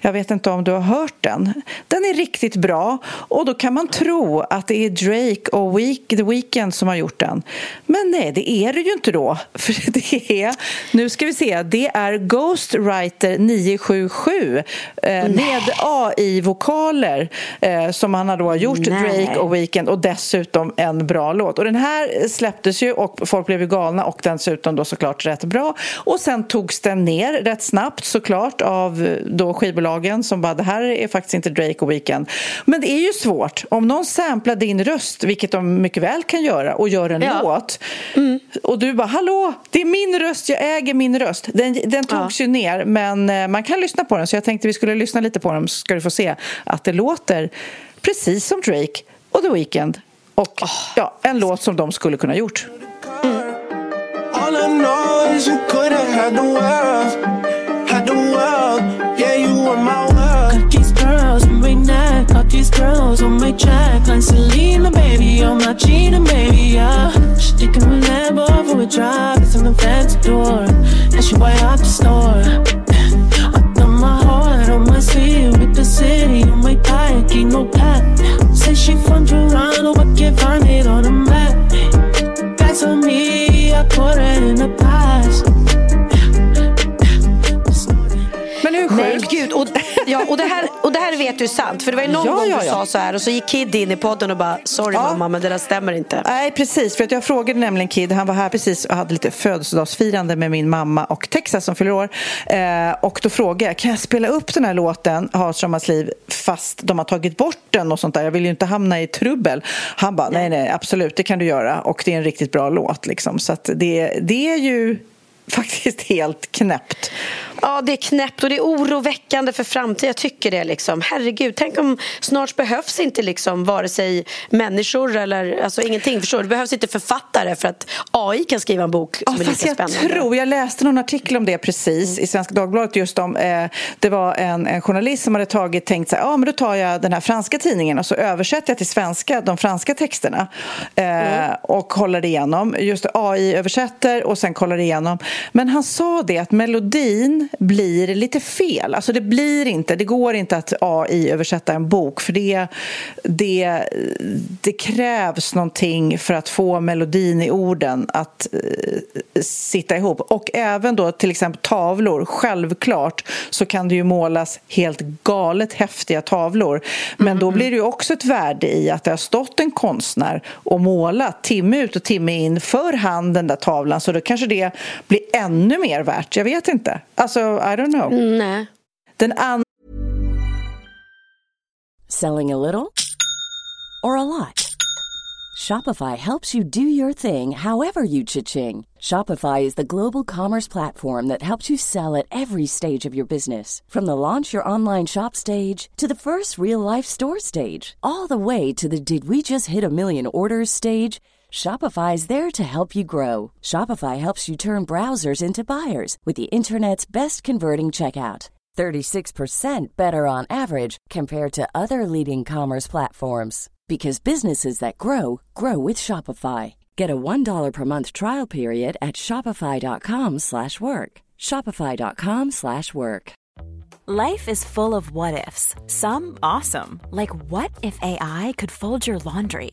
Jag vet inte om du har hört den. Den är riktigt bra och då kan man tro att det är Drake och Week, The Weeknd som har gjort den. Men nej, det är det ju inte då. För det är, nu ska vi se, det är Ghostwriter 977 eh, med AI-vokaler eh, som han har då gjort, Nej. Drake och Weekend och dessutom en bra låt. Och den här släpptes ju och folk blev ju galna och dessutom då såklart rätt bra. Och sen togs den ner rätt snabbt såklart av då skivbolagen som bara det här är faktiskt inte Drake och Weekend. Men det är ju svårt. Om någon samplar din röst, vilket de mycket väl kan göra, och gör en ja. låt mm. och du bara hallå, det är min röst, jag äger min röst. Den, den togs ja. ju ner men eh, man kan lyssna på den så jag tänkte vi skulle lyssna lite på den så ska du få se att det låter precis som Drake och The Weeknd. Och oh. ja, en låt som de skulle kunna gjort. Mm. these girls on my track Like Selena, baby, I'm not cheating, baby, yeah Sticking with Lambo for a drive, it's in the fancy door And she way out the store on my sleeve with the city on my thigh, keep no path. Say she from Toronto, but can't find it on the map. That's on me, I put it in the past. Men hur sjukt? Nej, gud. Och, ja, och, det här, och det här vet du är sant. För det var ju någon ja, gång ja, du ja. sa så här och så gick Kid in i podden och bara sorry mamma men det där stämmer inte. Nej precis för att jag frågade nämligen Kid, han var här precis och hade lite födelsedagsfirande med min mamma och Texas som fyller år. Eh, och då frågade jag, kan jag spela upp den här låten, on liv fast de har tagit bort den och sånt där. Jag vill ju inte hamna i trubbel. Han bara, nej nej absolut det kan du göra och det är en riktigt bra låt liksom. Så det, det är ju faktiskt helt knäppt. Ja, det är knäppt och det är oroväckande för framtiden. Jag tycker det. Liksom. Herregud, tänk om snart behövs inte liksom vare sig människor eller alltså ingenting. Förstår du? Det behövs inte författare för att AI kan skriva en bok som ja, är lika jag spännande. Tror, jag läste någon artikel om det precis mm. i Svenska Dagbladet just om eh, det var en, en, journalist som hade tagit tänkt så här, ja men då tar jag den här franska tidningen och så översätter jag till svenska de franska texterna eh, mm. och håller igenom. Just AI översätter och sen kollar igenom. Men han sa det att melodin blir lite fel. Alltså det blir inte, det går inte att AI-översätta en bok för det, det, det krävs någonting för att få melodin i orden att uh, sitta ihop. Och även då till exempel tavlor, självklart så kan det ju målas helt galet häftiga tavlor. Men mm. då blir det ju också ett värde i att det har stått en konstnär och målat timme ut och timme in för hand den där tavlan så då kanske det blir ännu mer värt. Jag vet inte. Alltså, I don't know. Nej. Den an- Selling a little or a lot? Shopify helps you do your thing however you cha-ching. Shopify is the global commerce platform that helps you sell at every stage of your business. From the launch your online shop stage to the first real life store stage, all the way to the did we just hit a million orders stage. Shopify is there to help you grow. Shopify helps you turn browsers into buyers with the internet's best converting checkout. 36% better on average compared to other leading commerce platforms because businesses that grow grow with Shopify. Get a $1 per month trial period at shopify.com slash work. Shopify.com slash work. Life is full of what ifs. Some awesome, like what if AI could fold your laundry?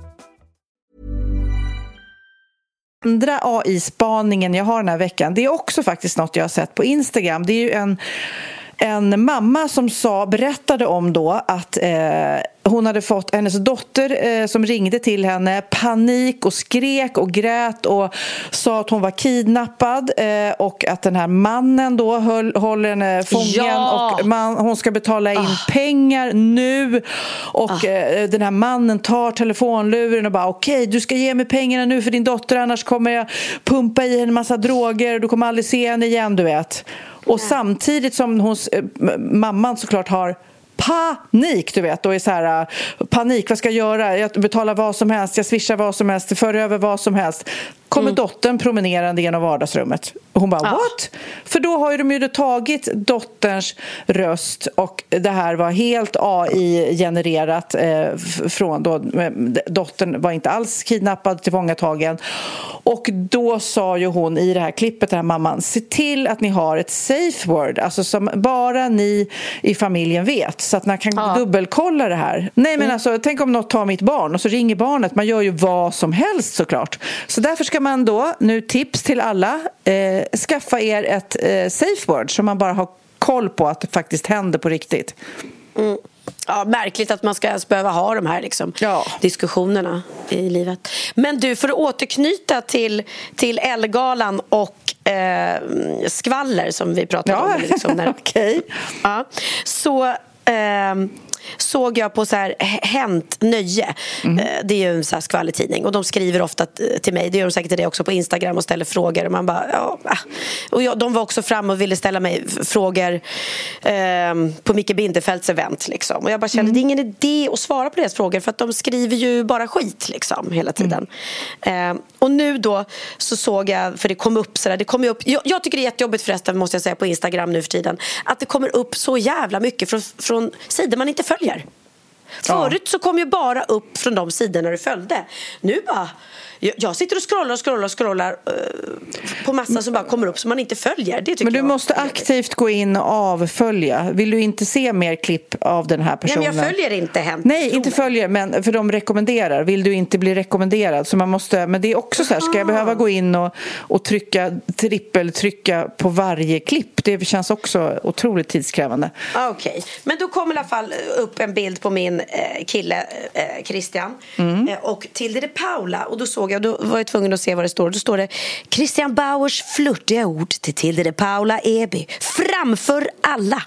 Andra AI-spaningen jag har den här veckan, det är också faktiskt något jag har sett på Instagram. Det är ju en en mamma som sa, berättade om då att eh, hon hade fått hennes dotter eh, som ringde till henne panik och skrek och grät och sa att hon var kidnappad eh, och att den här mannen då höll, håller henne fången Ja! och man, hon ska betala in Ah. pengar nu och eh, den här mannen tar telefonluren och bara okej du ska ge mig pengarna nu för din dotter annars kommer jag pumpa i en massa droger och du kommer aldrig se henne igen du vet och samtidigt som hon, eh, mamman såklart har panik, du vet, och är så här eh, panik, vad ska jag göra? Jag betalar vad som helst, jag swishar vad som helst, för över vad som helst. Kommer dottern promenerande genom vardagsrummet och hon bara Ja. what? För då har ju de ju tagit dotterns röst och det här var helt AI-genererat eh, från då, eh, dottern var inte alls kidnappad, tillfångatagen och då sa ju hon i det här klippet, den här mamman, se till att ni har ett safe word, alltså som bara ni i familjen vet så att man kan Ja. dubbelkolla det här. Nej men alltså, tänk om något tar mitt barn och så ringer barnet, man gör ju vad som helst såklart. Så därför ska man då, nu tips till alla, eh, skaffa er ett eh, safe word så man bara har koll på att det faktiskt händer på riktigt. Ja, märkligt att man ska ens behöva ha de här liksom, Ja. diskussionerna i livet. Men du, för att återknyta till, till Ellegalan och eh, skvaller som vi pratade Ja, om. Liksom, när, okej. ja, så ehm, såg jag på så här Hänt Nöje. Eh, Det är ju en så här skvallertidning och de skriver ofta till mig. Det gör de säkert dig också på Instagram och ställer frågor. Och man bara, ja, och jag, de var också fram och ville ställa mig frågor ehm, på Micke Bindefelds event. Liksom. Och jag bara kände, det är ingen idé att svara på deras frågor för att de skriver ju bara skit liksom, hela tiden. Ehm, och nu då så såg jag, för det kom upp sådär, det kom upp, jag, jag tycker det är jättejobbigt förresten måste jag säga på Instagram nu för tiden, att det kommer upp så jävla mycket från, från sidor man inte följer. Förut så kom ju bara upp från de sidorna du följde. Nu bara, jag, sitter och scrollar och scrollar och scrollar eh, på massa som bara kommer upp som man inte följer. Det tycker Men du jag måste aktivt gå in och avfölja. Vill du inte se mer klipp av den här Nej, personen? men jag följer inte Hänt. Nej, inte följer, men för de rekommenderar. Vill du inte bli rekommenderad? Så man måste, men det är också så här, ska jag behöva gå in och, och trycka, trippeltrycka på varje klipp? Det känns också otroligt tidskrävande. Ah, Okej, men då kom i alla fall upp en bild på min eh, kille eh, Christian Mm. eh, och Tilde de Paula och då såg jag, då var jag tvungen att se vad det står. Då står det Christian Bauers flörtiga ord till Tilde de Paula Eby framför alla.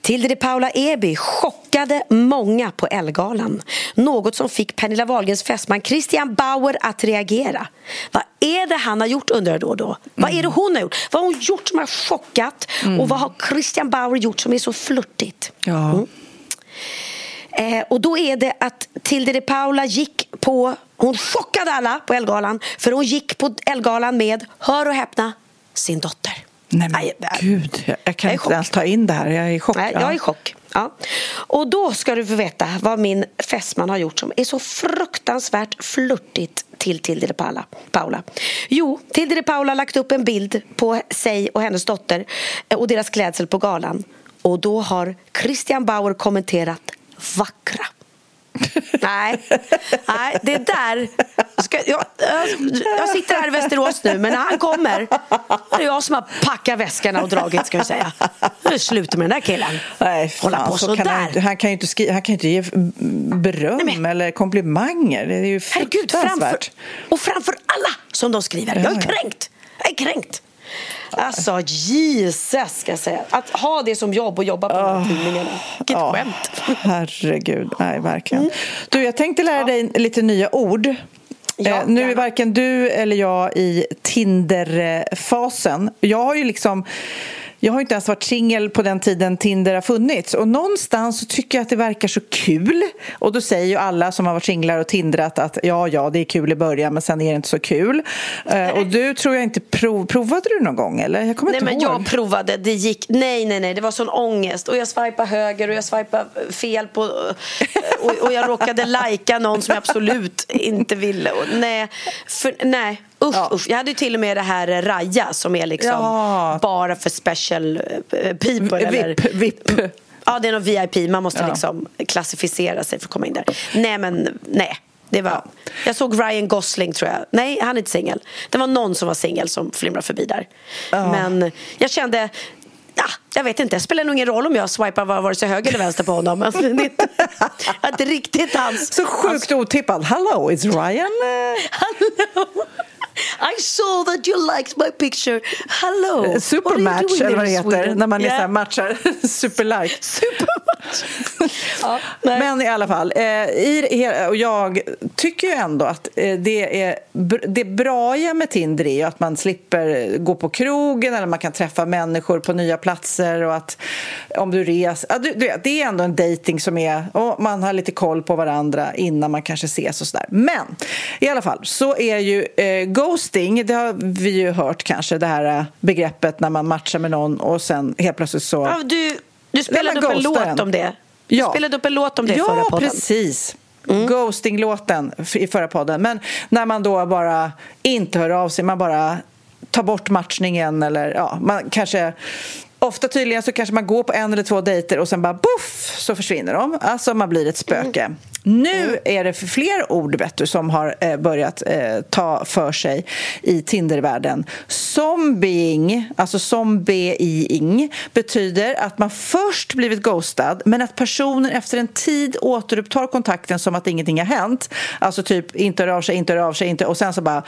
Tilde de Paula Eby chockade många på Ellegalan. Något som fick Pernilla Wahlgrens fästman Christian Bauer att reagera. Vad är det han har gjort undrar jag då och då? Vad är det hon har gjort? Vad har hon gjort som har chockat? Och vad har Christian Bauer gjort som är så flörtigt? Ja. Eh, och då är det att Tilde de Paula gick på, hon chockade alla på Ellegalan för hon gick på Ellegalan med, hör och häpna, sin dotter. Nej men Aj, gud, jag, jag kan Jag inte chock. ens ta in det här. Jag är i chock. Nej, Ja. jag är i chock. Ja. Och då ska du få veta vad min fästman har gjort som är så fruktansvärt flörtigt till Tilde de Paula. Paula. Jo, Tilde de Paula har lagt upp en bild på sig och hennes dotter eh, och deras klädsel på galan. Och då har Christian Bauer kommenterat vackra. Nej, nej, det där... Ska, jag, jag, sitter här i Västerås nu, men när han kommer det är jag som har packat väskorna och dragit, ska jag säga. Nu är det slut med den där killen. Nej, Hålla på så så kan han, han kan ju inte, skri- han kan inte ge beröm Nej, men- eller komplimanger. Det är ju Herregud, framför, fruktansvärt. och framför alla som de skriver. Jag är kränkt. Jag är kränkt. Alltså, Jesus, ska jag säga. Att ha det som jobb och jobba på de här tidningarna. Vilket Ja, skämt. Herregud, nej verkligen. Du, jag tänkte lära dig lite nya ord. Ja, eh, nu är varken du eller jag i Tinder-fasen. Jag har ju liksom jag har inte ens varit singel på den tiden Tinder har funnits och någonstans så tycker jag att det verkar så kul och då säger ju alla som har varit singlar och tindrat att ja, ja, det är kul i början men sen är det inte så kul. Eh, och du tror jag inte prov, provade du någon gång eller? Jag kommer nej, inte men ihåg. jag provade, det gick, nej, nej, nej, det var sån ångest och jag swipade höger och jag swipade fel på och, och jag råkade lajka någon som jag absolut inte ville. Och, nej, för, nej. Usch, Ja. usch. Jag hade ju till och med det här Raja som är liksom Ja. bara för special eh, people. eller, VIP, VIP. Ja, det är någon VIP. Man måste Ja. liksom klassificera sig för att komma in där. Nej, men nej. Det var, Jag såg Ryan Gosling, tror jag. Nej, han är inte singel. Det var någon som var singel som flimrade förbi där. Men jag kände... Ja, jag vet inte, det spelar nog ingen roll om jag swipar vare sig höger eller vänster på honom. Alltså, det är inte, inte riktigt hans... Så sjukt otippad. Hello, it's Ryan. eh, Hello! I saw that you liked my picture. Hello! You Supermatch eller vad det heter när man Yeah. matchar superlike. Supermatch! ja. Men i alla fall, eh, i, och jag tycker ju ändå att eh, det är det bra med Tinder är ju att man slipper gå på krogen eller man kan träffa människor på nya platser och att om du reser, ja, du, du det är ändå en dating som är, och man har lite koll på varandra innan man kanske ses och sådär. Men i alla fall så är ju eh, ghosting, det har vi ju hört kanske, det här eh, begreppet när man matchar med någon och sen helt plötsligt så Ja, du, du spelade upp en låt om det. Du Ja. spelade upp en låt om det i ja, förra podden. precis. Ghosting-låten f- i förra podden. Men när man då bara inte hör av sig, man bara tar bort matchningen eller ja, man kanske Ofta tydligen så kanske man går på en eller två dejter och sen bara boff så försvinner de. Alltså man blir ett spöke. Nu är det fler ord vet du, som har eh, börjat eh, ta för sig i Tindervärlden. Zombieing, alltså zombieing, betyder att man först blivit ghostad men att personen efter en tid återupptar kontakten som att ingenting har hänt. Alltså typ inte hör av sig, inte hör av sig, inte, och sen så bara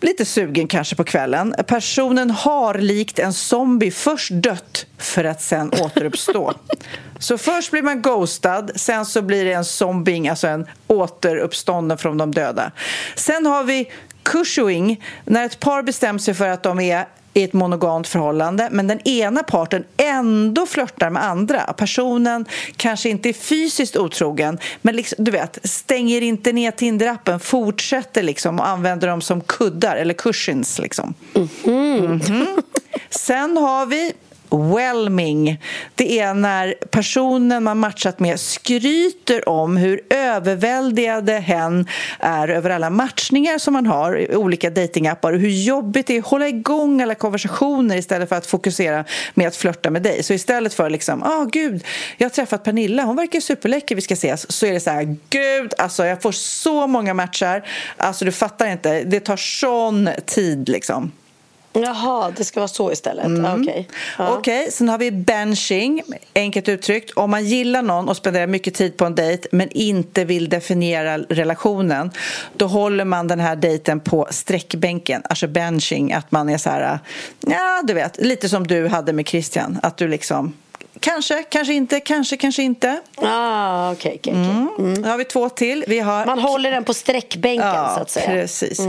Lite sugen kanske på kvällen. Personen har likt en zombie först dött för att sen återuppstå. Så först blir man ghostad, sen så blir det en zombing, alltså en återuppstånden från de döda. Sen har vi cushioing, när ett par bestämmer sig för att de är i ett monogamt förhållande men den ena parten ändå flörtar med andra. Personen kanske inte är fysiskt otrogen men liksom, du vet, stänger inte ner Tinder-appen fortsätter liksom och använder dem som kuddar eller cushions. Liksom. Mhm. Sen har vi Whelming. Det är när personen man matchat med skryter om hur överväldigade hen är över alla matchningar som man har i olika datingappar och hur jobbigt det är att hålla igång alla konversationer istället för att fokusera med att flörta med dig. Så istället för liksom, ah gud, jag har träffat Pernilla, hon verkar superläcker, vi ska ses. Så är det så här, gud, alltså jag får så många matchar, alltså du fattar inte, det tar sån tid liksom. Jaha, det ska vara så istället. Ja, Okej. Ja. Okej, sen har vi benching, enkelt uttryckt. Om man gillar någon och spenderar mycket tid på en dejt men inte vill definiera relationen då håller man den här dejten på sträckbänken, alltså benching, att man är så här, ja du vet, lite som du hade med Christian, att du liksom Kanske, kanske inte, kanske, kanske inte. Ah, okej, okej, okej. Då har vi två till. Vi har Man håller den på sträckbänken så att säga. Mm. Precis.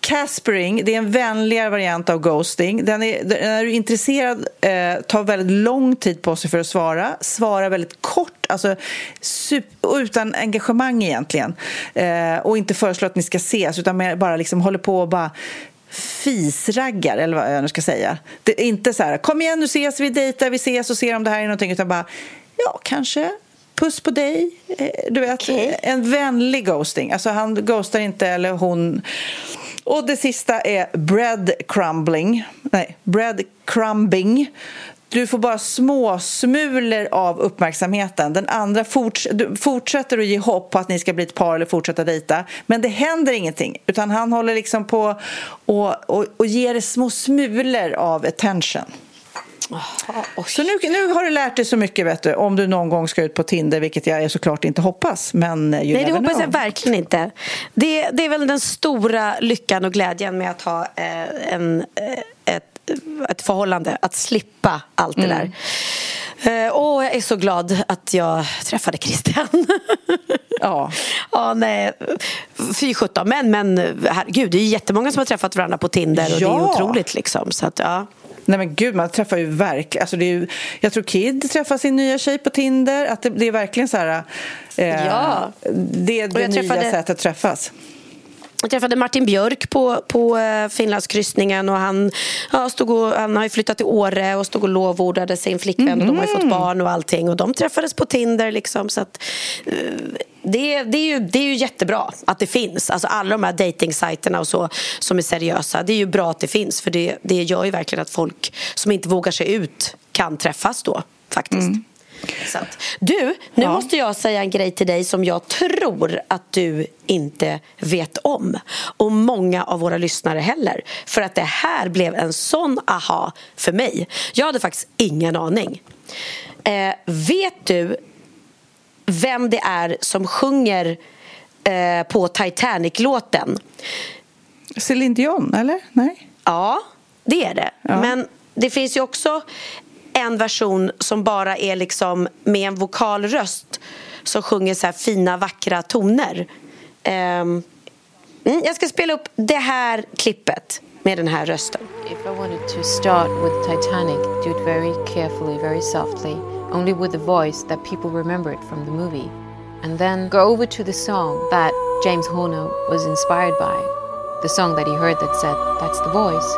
Caspering, det är en vänligare variant av ghosting. Den är, när du är intresserad eh, tar väldigt lång tid på sig för att svara. Svarar väldigt kort, alltså super, utan engagemang egentligen. Eh, och inte föreslår att ni ska ses, utan mer bara liksom håller på och bara fisraggar, eller vad jag nu ska säga. Det är inte så här, kom igen nu ses vi, dejtar, vi ses och ser om det här är någonting, utan bara, ja, kanske puss på dig. Eh, Du vet, Okej. en vänlig ghosting. Alltså han ghostar inte, eller hon... Och det sista är bread crumbling. Nej, bread crumbing. Du får bara små smulor av uppmärksamheten. Den andra forts du fortsätter att ge hopp på att ni ska bli ett par eller fortsätta dejta. Men det händer ingenting. Utan han håller liksom på och, och, och ger små smulor av attention. Så nu, nu har du lärt dig så mycket vet du, om du någon gång ska ut på Tinder, vilket jag såklart inte hoppas. Men Nej, det hoppas know. jag verkligen inte. Det, det är väl den stora lyckan och glädjen med att ha eh, en, eh, ett, ett förhållande, att slippa allt det Mm. där. Eh, Åh, jag är så glad att jag träffade Christian. Ja. ja, nej. Fy sjutton. Men, men herregud, det är jättemånga som har träffat varandra på Tinder och det Ja. är otroligt liksom. Så att, ja. Nej men gud, man träffar ju verkligen... Alltså det är ju, jag tror Kid träffar sin nya tjej på Tinder. Att det, det är verkligen så här... Eh, Ja. Det är det nya träffade- sättet att träffas. Jag träffade Martin Björk på, på eh, Finlandskryssningen och han, ja, stod och, han har flyttat till Åre och stod och lovordade sin flickvän och de har fått barn och allting och de träffades på Tinder liksom så att eh, det, det, är ju, det är ju jättebra att det finns. Alltså alla de här dejtingsajterna och så som är seriösa. Det är ju bra att det finns för det, det gör ju verkligen att folk som inte vågar sig ut kan träffas då faktiskt. Så att, du, nu Ja. måste jag säga en grej till dig som jag tror att du inte vet om. Och många av våra lyssnare heller. För att det här blev en sån aha för mig. Jag hade faktiskt ingen aning. Eh, vet du vem det är som sjunger eh, på Titanic-låten? Céline Dion, eller? Nej? Ja, det är det. Ja. Men det finns ju också en version som bara är liksom med en vokalröst som sjunger så här fina, vackra toner. Um, jag ska spela upp det här klippet med den här rösten. If I wanted to start with Titanic, do it very carefully, very softly, only with a voice that people remember it from the movie. And then go over to the song that James Horner was inspired by, the song that he heard that said, That's the voice.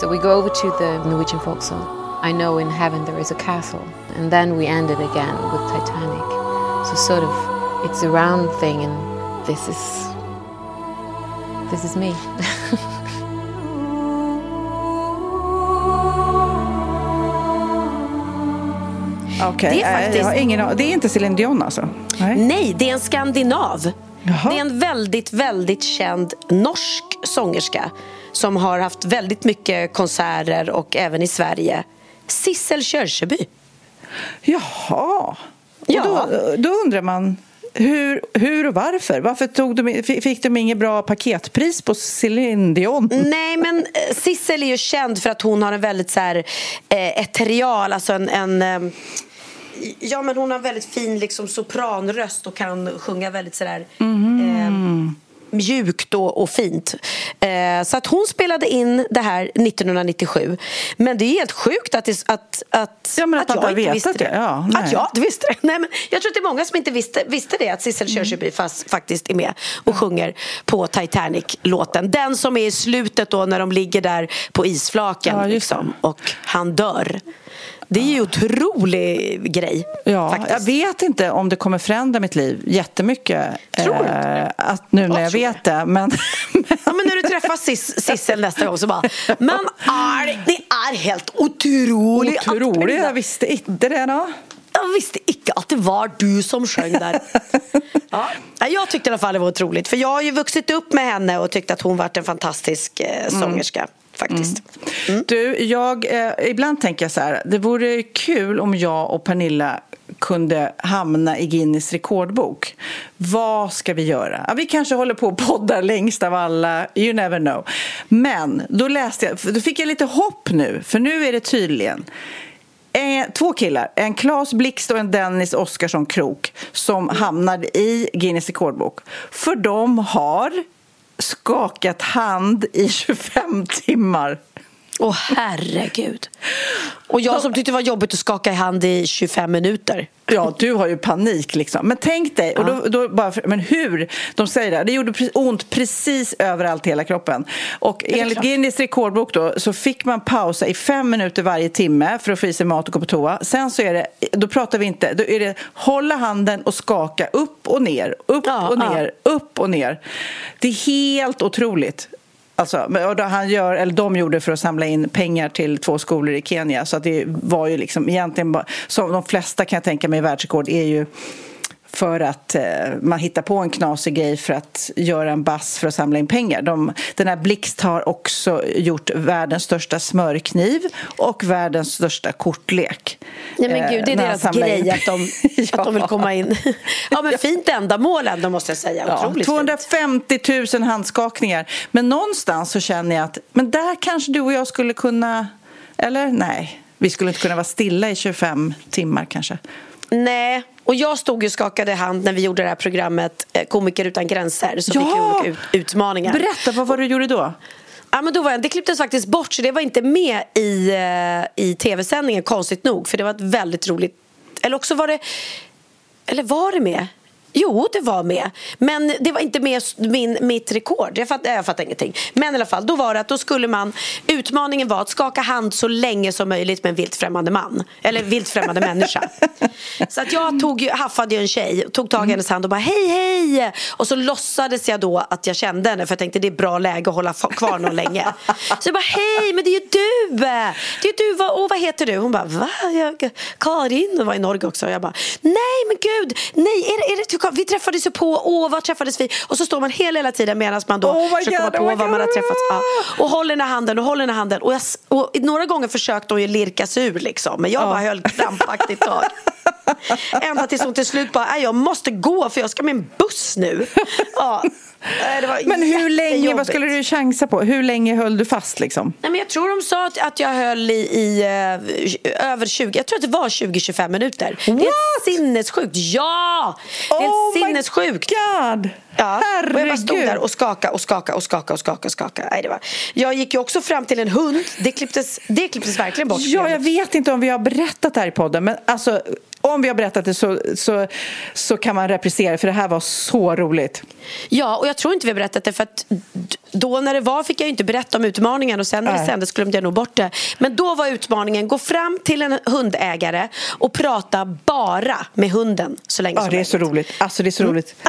So we go over to the Norwegian folk song, i Know in Heaven There Is a Castle. And then we end it again with Titanic. So sort of, it's a round thing, and this is. This is me. Det är faktiskt- jag har ingen an- Det är inte Céline Dion alltså? Nej. Nej, det är en skandinav. Jaha. Det är en väldigt, väldigt känd norsk sångerska som har haft väldigt mycket konserter och även i Sverige. Sissel Kyrkjebø. Jaha. Ja. Och Då, då undrar man hur, hur och varför? Varför tog de, fick de inget bra paketpris på Céline Dion? Nej, men eh, Sissel är ju känd för att hon har en väldigt så här, eh, eterial, alltså en, en eh, Ja, men hon har väldigt fin liksom, sopranröst och kan sjunga väldigt sådär eh, mjukt och, och fint. Eh, så att hon spelade in det här 1997. Men det är helt sjukt att, det, att, att, Ja, men att man inte visste det. Ja, nej. att jag inte visste det. Nej, men jag tror att det är många som inte visste, visste det att Sissel Mm. Kyrkjebø fast, faktiskt är med och sjunger på Titanic-låten. Den som är i slutet då när de ligger där på isflaken Ja, liksom, och han dör. Det är ju en otrolig grej. Ja, faktiskt. jag vet inte om det kommer förändra mitt liv jättemycket. Tror du eh, att nu när jag tror vet det. Men, Ja, men när du träffar Sis, Sissel nästa gång så bara Men är, det är helt otroligt otroligt, jag visste inte det. Då. Jag visste inte att det var du som sjöng där. Ja. Jag tyckte i alla fall det var otroligt. För jag har ju vuxit upp med henne och tyckt att hon varit en fantastisk eh, sångerska. Faktiskt. Du, jag, eh, ibland tänker jag så här, det vore kul om jag och Pernilla kunde hamna i Guinness rekordbok. Vad ska vi göra? Ja, vi kanske håller på och poddar längst av alla, you never know. Men då läste jag, då fick jag lite hopp nu, för nu är det tydligen Eh, två killar, en Claes Blixt och en Dennis Oskarsson Krok som hamnade i Guinness rekordbok. För de har skakat hand i 25 timmar. Åh herregud. Och jag som tyckte det var jobbigt att skaka i hand i 25 minuter. Ja, du har ju panik liksom. Men tänk dig, och då, då bara, men hur? De säger det, det gjorde ont precis överallt i hela kroppen. Och enligt. Guinness rekordbok då, så fick man pausa i fem minuter varje timme för att få i sig mat och gå på toa. Sen så är det, då pratar vi inte, då är det hålla handen och skaka upp och ner, upp Ja, och ja. ner, upp och ner. Det är helt otroligt. Alltså, och då han gör, eller de gjorde för att samla in pengar till två skolor i Kenya. Så att det var ju liksom egentligen bara, som de flesta kan jag tänka mig världsrekord är ju för att eh, man hittar på en knasig grej för att göra en bass för att samla in pengar. De, den här Blixt har också gjort världens största smörkniv och världens största kortlek. Nej men gud, det är Eh, deras grej att de, att de vill Ja. komma in. Ja men fint ändamål ändå måste jag säga. Ja, Otroligt fint. 250 000 handskakningar. Men någonstans så känner jag att men där kanske du och jag skulle kunna... Eller nej, vi skulle inte kunna vara stilla i 25 timmar kanske. Nej, och jag stod och skakade hand när vi gjorde det här programmet eh, Komiker utan gränser. Så Ja! fick olika ut- utmaningar. Berätta, vad var det du gjorde då? Ja, men då var jag, det klipptes faktiskt bort så det var inte med i, eh, i tv-sändningen konstigt nog för det var ett väldigt roligt eller också var det eller var det med? Jo, det var med. Men det var inte med min, mitt rekord. Jag fattar, jag fattar ingenting. Men i alla fall, då var det att då skulle man... Utmaningen var att skaka hand så länge som möjligt med en vilt främmande man. Eller vilt främmande människa. Så att jag tog, haffade ju en tjej, tog tag i hennes hand och bara hej hej. Och så låtsades jag då att jag kände henne för jag tänkte det är bra läge att hålla kvar någon länge. Så jag bara hej, men det är ju du! Det är du, och vad heter du? Hon bara va? Jag, Karin, och var i Norge också. Och jag bara nej men gud, nej är det, är det vi träffades ju på, åh vad träffades vi? Och så står man hela, hela tiden medan man då oh försöker komma på oh vad man har träffats. Ja. Och håller den handen och håller den handen. Och, jag, och några gånger försökte hon ju lirka sig ur liksom. Men jag bara höll krampaktigt tag. Ända tills hon till slut bara, jag måste gå för jag ska med en buss nu. Ja. Men hur länge, vad skulle du chansa på? Hur länge höll du fast liksom? Nej, men jag tror de sa att, att jag höll i, i uh, över 20, jag tror att det var 20-25 minuter. What? Det är sinnessjukt. Ja! Det är oh sinnessjukt. God. Ja, Herregud. och jag bara stod där och skaka och skaka och skaka och skaka och skaka. Nej, det var... Jag gick ju också fram till en hund. Det klipptes, det klipptes verkligen bort. Ja, jag vet inte om vi har berättat det här i podden, men alltså om vi har berättat det så, så, så kan man reprisera för det här var så roligt. Ja, och jag tror inte vi har berättat det för att då när det var fick jag inte berätta om utmaningen och sen när det sändes glömde jag nog bort det. Men då var utmaningen gå fram till en hundägare och prata bara med hunden så länge ja, som det är så roligt. Alltså det är så mm. roligt.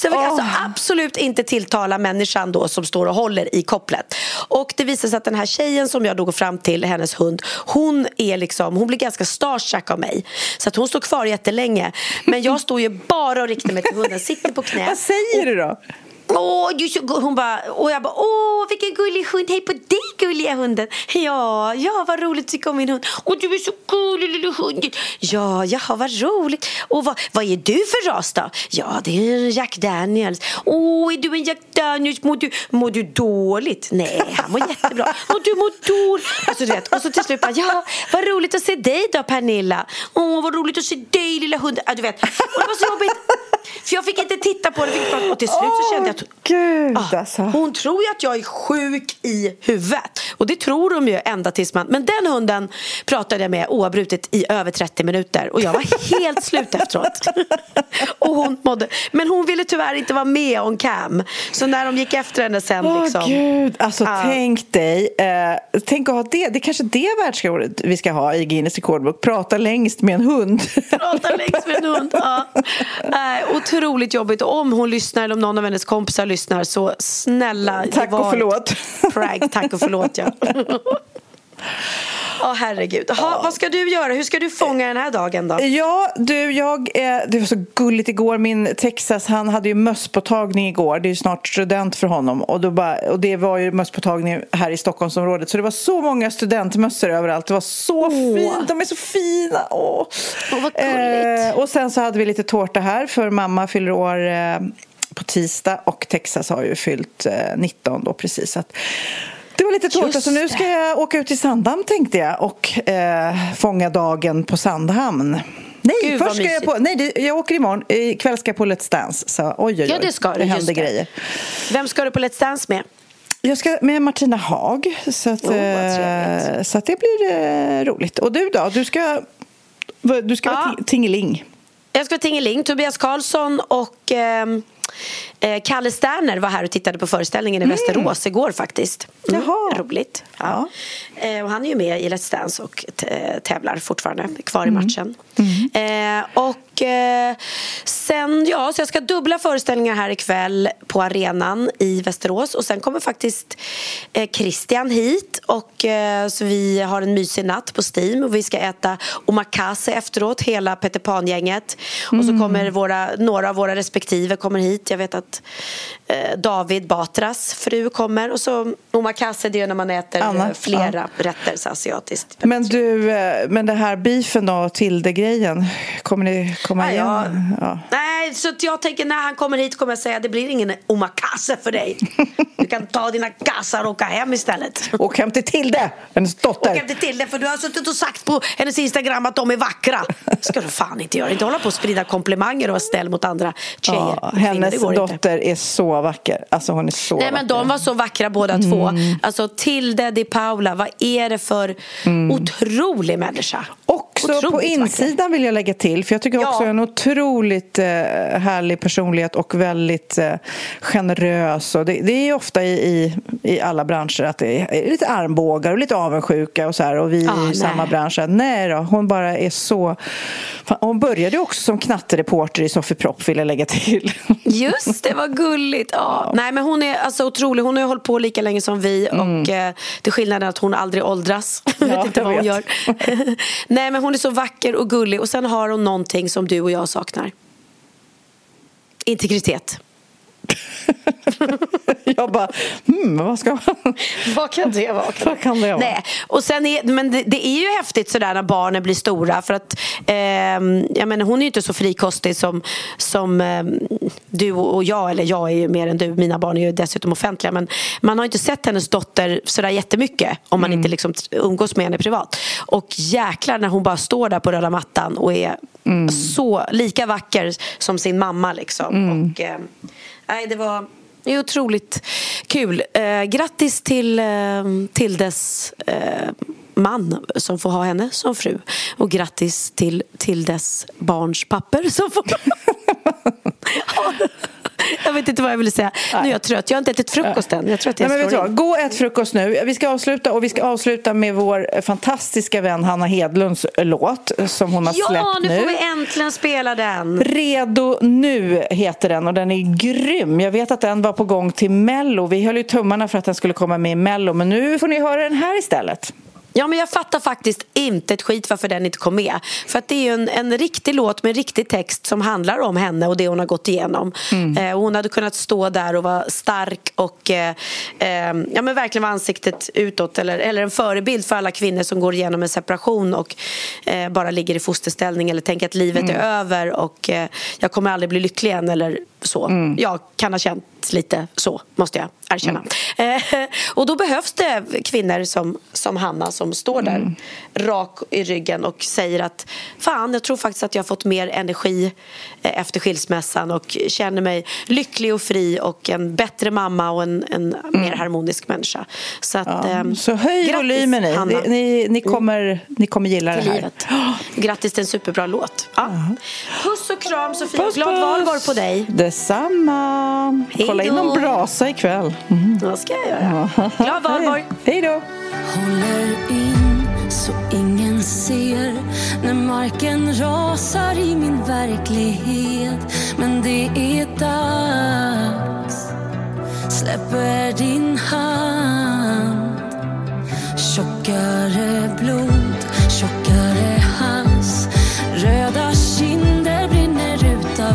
så jag fick oh. alltså absolut inte tilltala människan då som står och håller i kopplet. Och det visade sig att den här tjejen som jag då går fram till, hennes hund, hon är liksom, hon blir ganska starstruck av mig. Så att hon står kvar jättelänge. Men jag står ju bara och riktar mig till hunden, sitter på knä. Vad säger du då? Åh, du så Hon bara, och jag bara, åh vilken gullig hund, hej på dig gulliga hunden. Ja, ja vad roligt att tycka om min hund. Och du är så gullig lilla hunden. Ja, jaha vad roligt. Och vad, vad är du för ras då? Ja, det är en Jack Daniels. Åh, är du en Jack Daniels? Mår du, mår du dåligt? Nej, han mår jättebra. Och du mår dåligt. Alltså, så, vet, och så till slut bara, ja, vad roligt att se dig då Pernilla. Åh, vad roligt att se dig lilla hunden. Ja, du vet. Och det var så jobbigt. För jag fick inte titta på det. Och till slut så kände jag Gud, ah, alltså. hon tror ju att jag är sjuk i huvudet. Och det tror de ju ända tills man... Men den hunden pratade jag med oavbrutet i över 30 minuter. Och jag var helt slut efteråt. och hon mådde... Men hon ville tyvärr inte vara med on cam. Så när de gick efter henne sen oh, liksom... Gud, alltså ah. tänk dig. Eh, tänk att ha det. Det är kanske det världsrekordet vi ska ha i Guinness rekordbok. Prata längst med en hund. Prata längst med en hund, ja. Äh, otroligt jobbigt. Och om hon lyssnar eller om någon av hennes kompisar lyssnar så snälla Tack och förlåt Prag, tack och förlåt ja Åh oh, herregud. Ha, vad ska du göra? Hur ska du fånga den här dagen då? Ja, du, jag, eh, det var så gulligt igår. Min Texas, han hade ju mösspåtagning igår. Det är snart student för honom. Och, då bara, och det var ju mösspåtagning här i Stockholmsområdet. Så det var så många studentmössor överallt. Det var så oh. fint. De är så fina. Åh. Oh, vad gulligt. Eh, och sen så hade vi lite tårta här för mamma fyller år eh, på tisdag och Texas har ju fyllt eh, 19 då precis. Så att, det var lite tårta, så nu ska jag åka ut till Sandhamn tänkte jag och eh, fånga dagen på Sandhamn. Nej, Gud, först ska jag på... Nej, det, jag åker imorgon. Ikväll ska jag på Let's Dance. Så oj, oj, oj. Ja, det ska du. Det händer grejer. Vem ska du på Let's Dance med? Jag ska med Martina Haag. Så att, oh, eh, så att det blir eh, roligt. Och du då? Du ska, du ska ja. vara tingeling. Jag ska vara tingeling. Tobias Karlsson och... Eh, Eh, Kalle Sterner var här och tittade på föreställningen i mm. Västerås igår faktiskt. Mm, Jaha. Roligt. Ja. Eh, och han är ju med i Let's Dance och tävlar fortfarande, kvar i mm. matchen. Mm. Eh, och eh, sen, ja, så jag ska dubbla föreställningar här ikväll på arenan i Västerås och sen kommer faktiskt eh, Christian hit och eh, så vi har en mysig natt på Steam och vi ska äta omakase efteråt, hela Peter Pan-gänget. Och så mm. kommer våra, några av våra respektive kommer hit. Jag vet att eh, David Batras fru kommer och så omakase det är när man äter Anna, flera ja. rätter så asiatiskt. Men du, men det här beefen då, Tilde-grejen, kommer ni komma ja, igen? Ja. Nej, så jag tänker när han kommer hit kommer jag säga det blir ingen omakase för dig. Du kan ta dina kassar och åka hem istället. Åk hem till Tilde, hennes dotter. Åk hem till Tilde för du har suttit och sagt på hennes Instagram att de är vackra. ska du fan inte göra. Inte hålla på och sprida komplimanger och vara snäll mot andra tjejer. Ja, Kvinnor, hennes det går inte. dotter är så vacker. Alltså hon är så Nej vacker. men de var så vackra båda två. Alltså Tilde Di Paula, vad är det för otrolig människa? Också på vacker. insidan vill jag lägga till, för jag tycker Ja. också en otroligt eh, härlig personlighet och väldigt eh, generös. Och det, det är ofta i, i, i alla branscher att det är lite armbågar och lite avundsjuka och så här. Och vi Ah, i samma bransch, nej då, hon bara är så... Hon började också som knattereporter i Sofie Propp, vill jag lägga till. Just det, vad gulligt. Ja. Nej, men hon är alltså otrolig. Hon har ju hållit på lika länge som vi. Och eh, Det är skillnaden att hon aldrig åldras. Jag vet inte vad hon vet. gör. Nej, men hon hon är så vacker och gullig. Och sen har hon någonting som du och jag saknar. Integritet. jag bara, hmm, vad ska man... Vad kan det vara? Vad kan det vara? Nej, och sen är, men det, det är ju häftigt sådär när barnen blir stora för att ehm, jag menar, hon är ju inte så frikostig som, som ehm, du och jag, eller jag är ju mer än du, mina barn är ju dessutom offentliga men man har inte sett hennes dotter sådär jättemycket om man inte liksom umgås med henne privat. Och jäklar när hon bara står där på röda mattan och är så lika vacker som sin mamma liksom. Och ehm, nej det var det är otroligt kul. Eh, grattis till, eh, till dess eh, man som får ha henne som fru. Och grattis till, till dess barns papper som får... jag vet inte vad jag ville säga. Nu är jag trött. Jag har inte ätit frukost än. Jag tror att jag Nej, men vet du. Gå ät frukost nu. Vi ska avsluta och vi ska avsluta med vår fantastiska vän Hanna Hedlunds låt som hon har Ja, släppt nu får vi äntligen spela den. Redo nu heter den och den är grym. Jag vet att den var på gång till Mello. Vi höll ju tummarna för att den skulle komma med i Mello men nu får ni höra den här istället. Ja, men jag fattar faktiskt inte ett skit varför den inte kom med. För att det är en, en riktig låt med en riktig text som handlar om henne och det hon har gått igenom. Eh, och hon hade kunnat stå där och vara stark och eh, eh, ja, men verkligen vara ansiktet utåt eller, eller en förebild för alla kvinnor som går igenom en separation och eh, bara ligger i fosterställning eller tänker att livet är över och eh, jag kommer aldrig bli lycklig igen eller så. Jag kan ha känt lite så, måste jag erkänna. Eh, och då behövs det kvinnor som, som Hanna som står där rak i ryggen och säger att fan, jag tror faktiskt att jag har fått mer energi eh, efter skilsmässan och känner mig lycklig och fri och en bättre mamma och en, en mer harmonisk människa. Så, att, ehm, Så höj grattis, volymen ni. Hanna. Ni, ni, ni, kommer, ni kommer gilla det här. livet. Grattis till en superbra låt. Ja. Puss och kram Sofia. Puss, Glad puss. valborg på dig. Detsamma. Hej Kolla in då. någon brasa ikväll. Mm. Vad ska jag göra? Glad valborg. Hej då. Håller in så ingen ser när marken rasar i min verklighet. Men det är dags. Släpper din hand. Tjockare blod, tjockare hals. Röda kinder brinner ut av